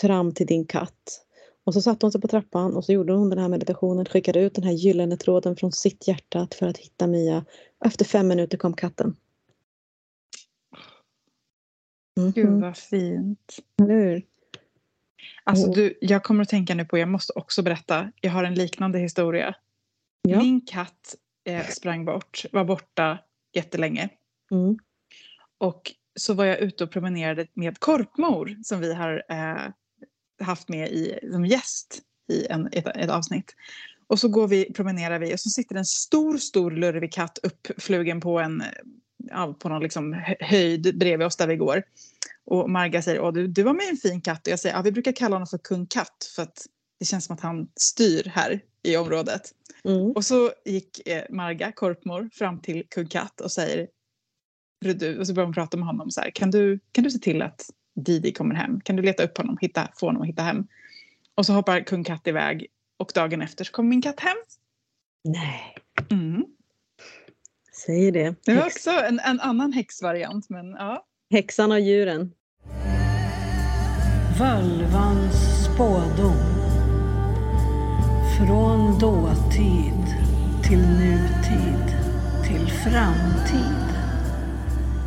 fram till din katt. Och så satte hon sig på trappan och så gjorde hon den här meditationen, skickade ut den här gyllene tråden från sitt hjärta för att hitta Mia. Efter fem minuter kom katten. Mhm, Gud vad fint. Eller hur? Alltså Mm. du, jag kommer att tänka nu på, jag måste också berätta, jag har en liknande historia. Ja. Min katt eh, sprang bort, var borta jättelänge. Mm. Och så var jag ute och promenerade med Korpmor som vi har eh, haft med i, som gäst i en, ett, ett avsnitt. Och så går vi, promenerar vi och så sitter en stor, stor lurvig katt uppflugen på en på någon liksom hö- höjd bredvid oss där vi går. Och Marga säger, Åh, du, du var med en fin katt. Och jag säger, ja, vi brukar kalla honom för kung katt för att det känns som att han styr här i området. Mm. Och så gick eh, Marga, korpmor, fram till kung katt och säger, du, och så börjar hon prata med honom så här, kan du, kan du se till att Didi kommer hem? Kan du leta upp honom, hitta, få honom att hitta hem? Och så hoppar kung katt iväg och dagen efter så kommer min katt hem. Nej, Mm. säg det. Det var Häx, också en, en annan häxvariant, men ja. häxan och djuren. Völvans spådom. Från dåtid till nutid till framtid.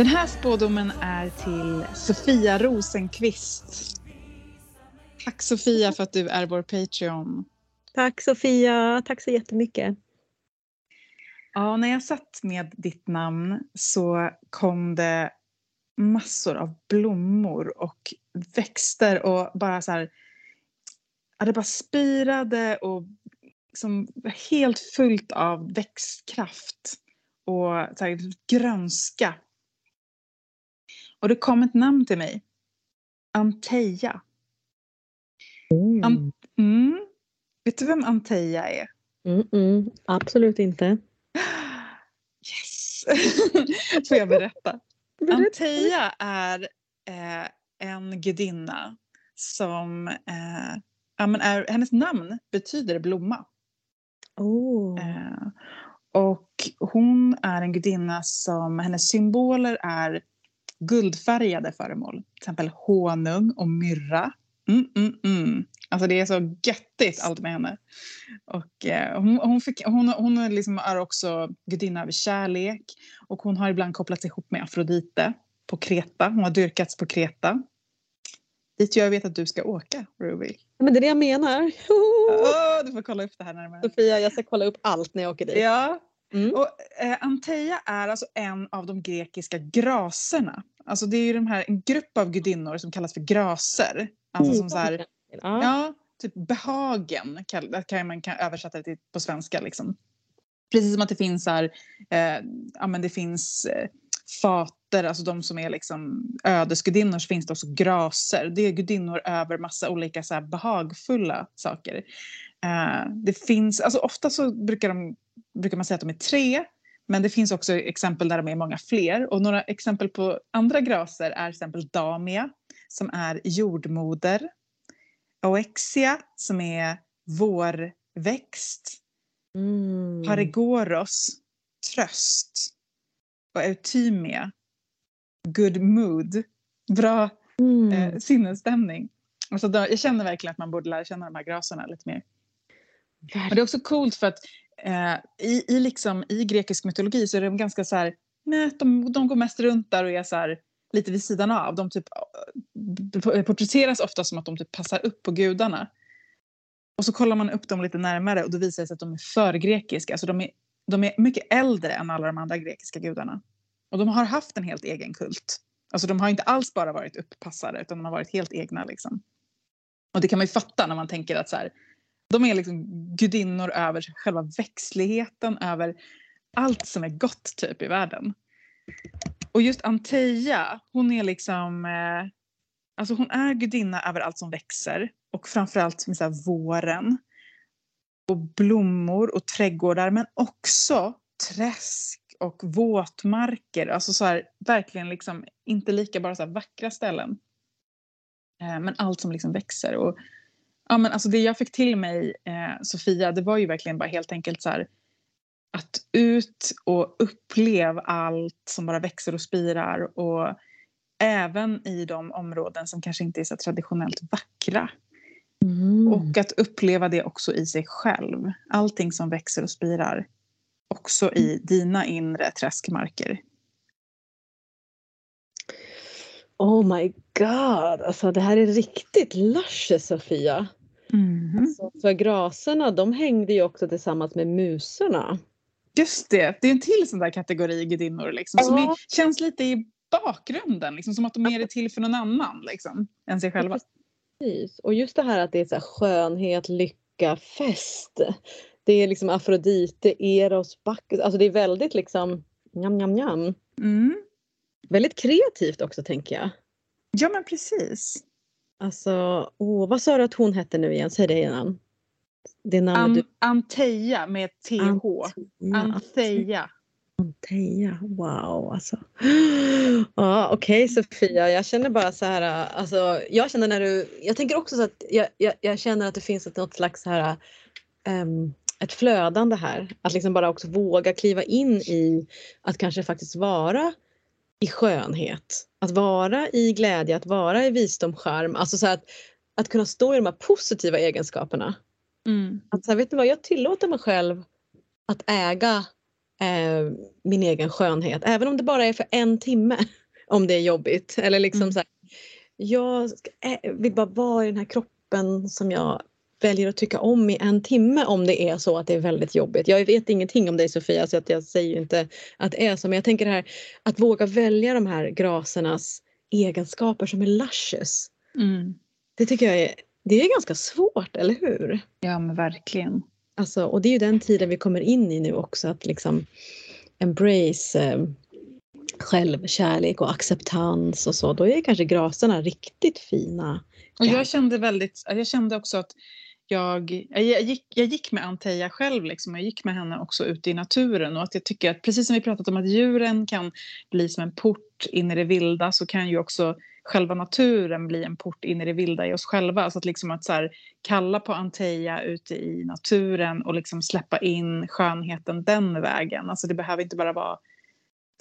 Den här spådomen är till Sofia Rosenqvist. Tack Sofia för att du är vår Patreon. Tack Sofia, tack så jättemycket. Ja, när jag satt med ditt namn så kom det massor av blommor och växter och bara så här. Ja, det bara spirade och liksom helt fullt av växtkraft och så här, grönska. Och det kom ett namn till mig Anteia. Mm. An- Mm. Vet du vem Anteia är? Mm, mm. Absolut inte. Yes! Får jag berätta? Anteia är eh, en gudinna som... Eh, ja, men är, hennes namn betyder blomma. Oh. Eh, och hon är en gudinna som... Hennes symboler är guldfärgade föremål. Till exempel honung och myrra. Mm, mm, mm. Alltså det är så göttigt allt med henne. Och, eh, hon, hon, fick, hon, hon är, liksom, är också gudinna över kärlek. Och hon har ibland kopplats ihop med Afrodite på Kreta. Hon har dyrkats på Kreta. Dit jag vet att du ska åka, Ruby. Men det är det jag menar. Åh, du får kolla upp det här närmare. Sofia, jag ska kolla upp allt när jag åker dit. Ja, Mm. och eh, Anteia är alltså en av de grekiska graserna. Alltså det är ju de här, en grupp av gudinnor som kallas för graser. Alltså som så här, Ja. typ behagen kall- kan man kan översätta det till på svenska. Liksom. Precis som att det finns här, eh, ja men det finns eh, fater, alltså de som är liksom ödesgudinnor så finns det också graser. Det är gudinnor över massa olika så behagfulla saker. Eh, det finns, alltså ofta så brukar, de, brukar man säga att de är tre, men det finns också exempel där de är många fler. Och några exempel på andra graser är till exempel Damia som är jordmoder. Oexia som är vårväxt. Mm. Paregoros, tröst. Och Euthymia, good mood. Bra Mm. eh, sinnesstämning. Alltså då, jag känner verkligen att man borde lära känna de här graserna lite mer. Och det är också coolt för att eh, i, i, liksom, i grekisk mytologi så är de ganska så här, nej, de, de går mest runt där och är så här, lite vid sidan av. De typ, eh, porträtteras ofta som att de typ passar upp på gudarna. Och så kollar man upp dem lite närmare och då visar det sig att de är för grekiska. Alltså de, är, de är mycket äldre än alla de andra grekiska gudarna. Och de har haft en helt egen kult. Alltså de har inte alls bara varit upppassare utan de har varit helt egna. Liksom. Och det kan man ju fatta när man tänker att så här, de är liksom gudinnor över själva växtligheten, över allt som är gott typ i världen. Och just Anteia, hon är liksom... Eh, alltså hon är gudinna över allt som växer. Och framförallt med så här våren. Och blommor och trädgårdar. Men också träsk och våtmarker. Alltså så här, verkligen liksom inte lika bara så här vackra ställen. Eh, men allt som liksom växer. Och, ja, men alltså det jag fick till mig, eh, Sofia, det var ju verkligen bara helt enkelt så här att ut och upplev allt som bara växer och spirar och även i de områden som kanske inte är så traditionellt vackra. Mm. Och att uppleva det också i sig själv. Allting som växer och spirar. Också i dina inre träskmarker. Oh my god, alltså det här är riktigt luscious Sofia. Så, för graserna de hängde ju också tillsammans med musorna. Just det, det är en till sån där kategori gudinnor liksom, som Ja. är, känns lite i bakgrunden. Liksom, som att de är det till för någon annan liksom, än sig själva. Precis. Och just det här att det är så här skönhet, lycka, fest. Det är liksom Afrodite, Eros, Bacchus. Alltså det är väldigt liksom njam, njam, njam. Mm. Väldigt kreativt också tänker jag. Ja men precis. Alltså, åh, vad sa du att hon hette nu igen? Säg det igen. Det namnet An, du... Anteia med TH. Anteia. Anteia, wow alltså. Ja okej Sofia, jag känner bara så här, alltså jag känner när du, jag tänker också så att jag, jag, jag känner att det finns ett, något slags så här, ehm, ett flödande här. Att liksom bara också våga kliva in i att kanske faktiskt vara i skönhet. Att vara i glädje, att vara i visdom, charm. Alltså så att, att kunna stå i de här positiva egenskaperna. Mm. Att så här, vet du vad, jag tillåter mig själv att äga eh, min egen skönhet. Även om det bara är för en timme. Om det är jobbigt. Eller liksom Mm. så här, jag ska, eh, vill bara vara i den här kroppen som jag väljer att tycka om i en timme om det är så att det är väldigt jobbigt. Jag vet ingenting om dig Sofia så att jag säger ju inte att det är så men jag tänker det här att våga välja de här grasernas egenskaper som är luscious. Mm. Det tycker jag är, det är ganska svårt, eller hur? Ja men verkligen. Alltså, och det är ju den tiden vi kommer in i nu också att liksom embrace eh, självkärlek och acceptans och så, då är kanske graserna riktigt fina. Och Ja. jag kände väldigt, jag kände också att jag, jag, gick, jag gick med Anteja själv, liksom, jag gick med henne också ute i naturen och att jag tycker att precis som vi pratat om att djuren kan bli som en port in i det vilda så kan ju också själva naturen bli en port in i det vilda i oss själva. Så att, liksom att så här, kalla på Anteja ute i naturen och liksom släppa in skönheten den vägen. Alltså det behöver inte bara vara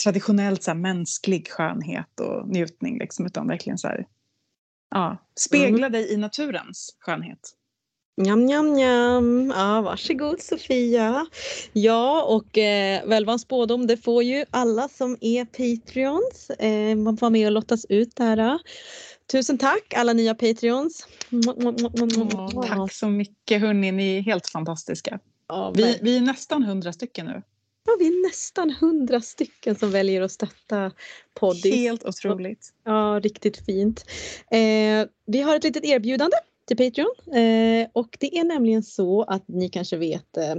traditionellt så här, mänsklig skönhet och njutning liksom, utan verkligen så här, ja, spegla dig i naturens skönhet. Njam, njam, njam. Ja, varsågod Sofia. Ja, och eh, Välvans spådom, det får ju alla som är Patreons. Eh, man får vara med och lottas ut där. Tusen tack alla nya Patreons. Åh, tack så mycket hörni, ni är helt fantastiska. Ja, Vi, vi, vi är nästan hundra stycken nu. ja, vi är nästan hundra stycken som väljer att stötta poddis. Helt otroligt. Ja, riktigt fint. Eh, vi har ett litet erbjudande till Patreon eh, och det är nämligen så att ni kanske vet eh,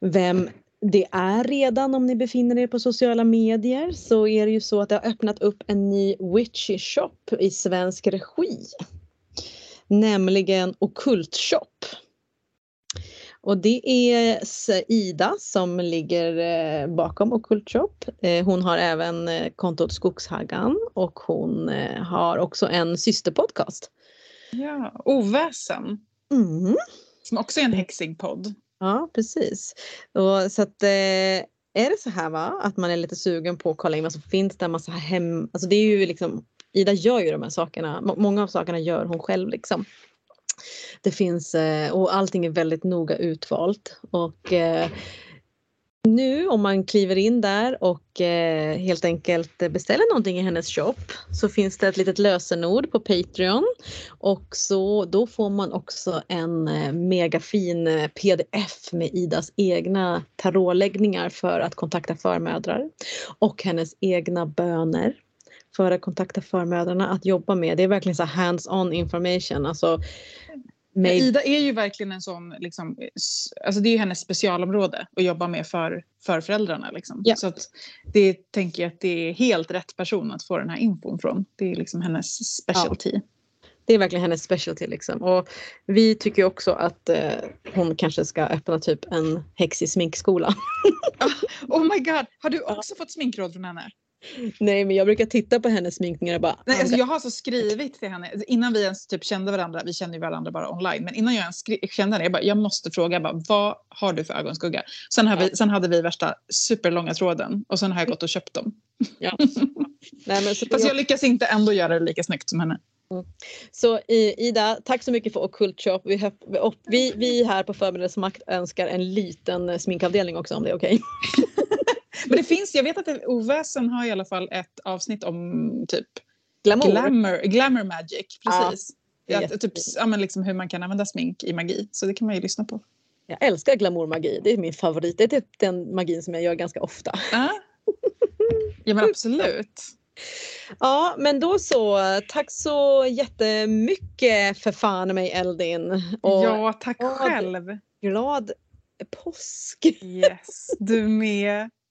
vem det är redan om ni befinner er på sociala medier så är det ju så att det har öppnat upp en ny Witchy shop i svensk regi. Nämligen Ockult shop. Och det är Ida som ligger eh, bakom Ockult Shop. Eh, hon har även eh, kontot Skogshaggan och hon har också en systerpodcast. Ja, Oväsen, Mm. som också är en häxig podd. Ja, precis. Och så att, eh, är det så här va, att man är lite sugen på att kolla in vad som finns där, massa hem... Alltså det är ju liksom, Ida gör ju de här sakerna, Må- många av sakerna gör hon själv liksom. Det finns, eh, och allting är väldigt noga utvalt. Och eh, nu om man kliver in där och eh, helt enkelt beställer någonting i hennes shop så finns det ett litet lösenord på Patreon och så då får man också en eh, megafin eh, pdf med Idas egna tarotläggningar för att kontakta förmödrar och hennes egna böner för att kontakta förmödrarna att jobba med. Det är verkligen så hands-on information. Alltså, Made- Ida är ju verkligen en sån, liksom, alltså det är ju hennes specialområde att jobba med för, för föräldrarna. Liksom. Ja. Så att det tänker jag att det är helt rätt person att få den här infon från. Det är liksom hennes specialty. Det är verkligen hennes specialty liksom. Och vi tycker också att eh, hon kanske ska öppna typ en häxig sminkskola. Oh my god, har du också fått sminkråd från henne? Nej men jag brukar titta på hennes sminkningar och bara Nej, alltså jag har så skrivit till henne, innan vi ens typ kände varandra, vi kände ju varandra bara online, men innan jag ens kände henne, jag, bara, jag måste fråga, jag bara, vad har du för ögonskugga? Sen, har vi, sen hade vi värsta superlånga tråden och sen har jag gått och köpt dem. ja. Nej, men så, Fast jag lyckas inte ändå göra det lika snyggt som henne. så i- Ida, tack så mycket för Ockult Shop. Vi, och vi, vi här på Förberedelsemakt önskar en liten sminkavdelning också om det är okej. Men det finns, jag vet att det, Oväsen har i alla fall ett avsnitt om typ Glamour. glamour, glamour magic. Precis. Ja, typ, jättefint. ja, men liksom hur man kan använda smink i magi. Så det kan man ju lyssna på. Jag älskar glamourmagi. Det är min favorit. Det är typ den magin som jag gör ganska ofta. Ja, ja men absolut. Ja, men då så. Tack så jättemycket för fan mig Eldin. Och ja, tack det- själv. glad påsk. Yes, du med.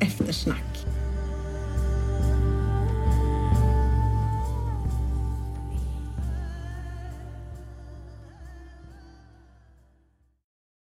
eftersnack.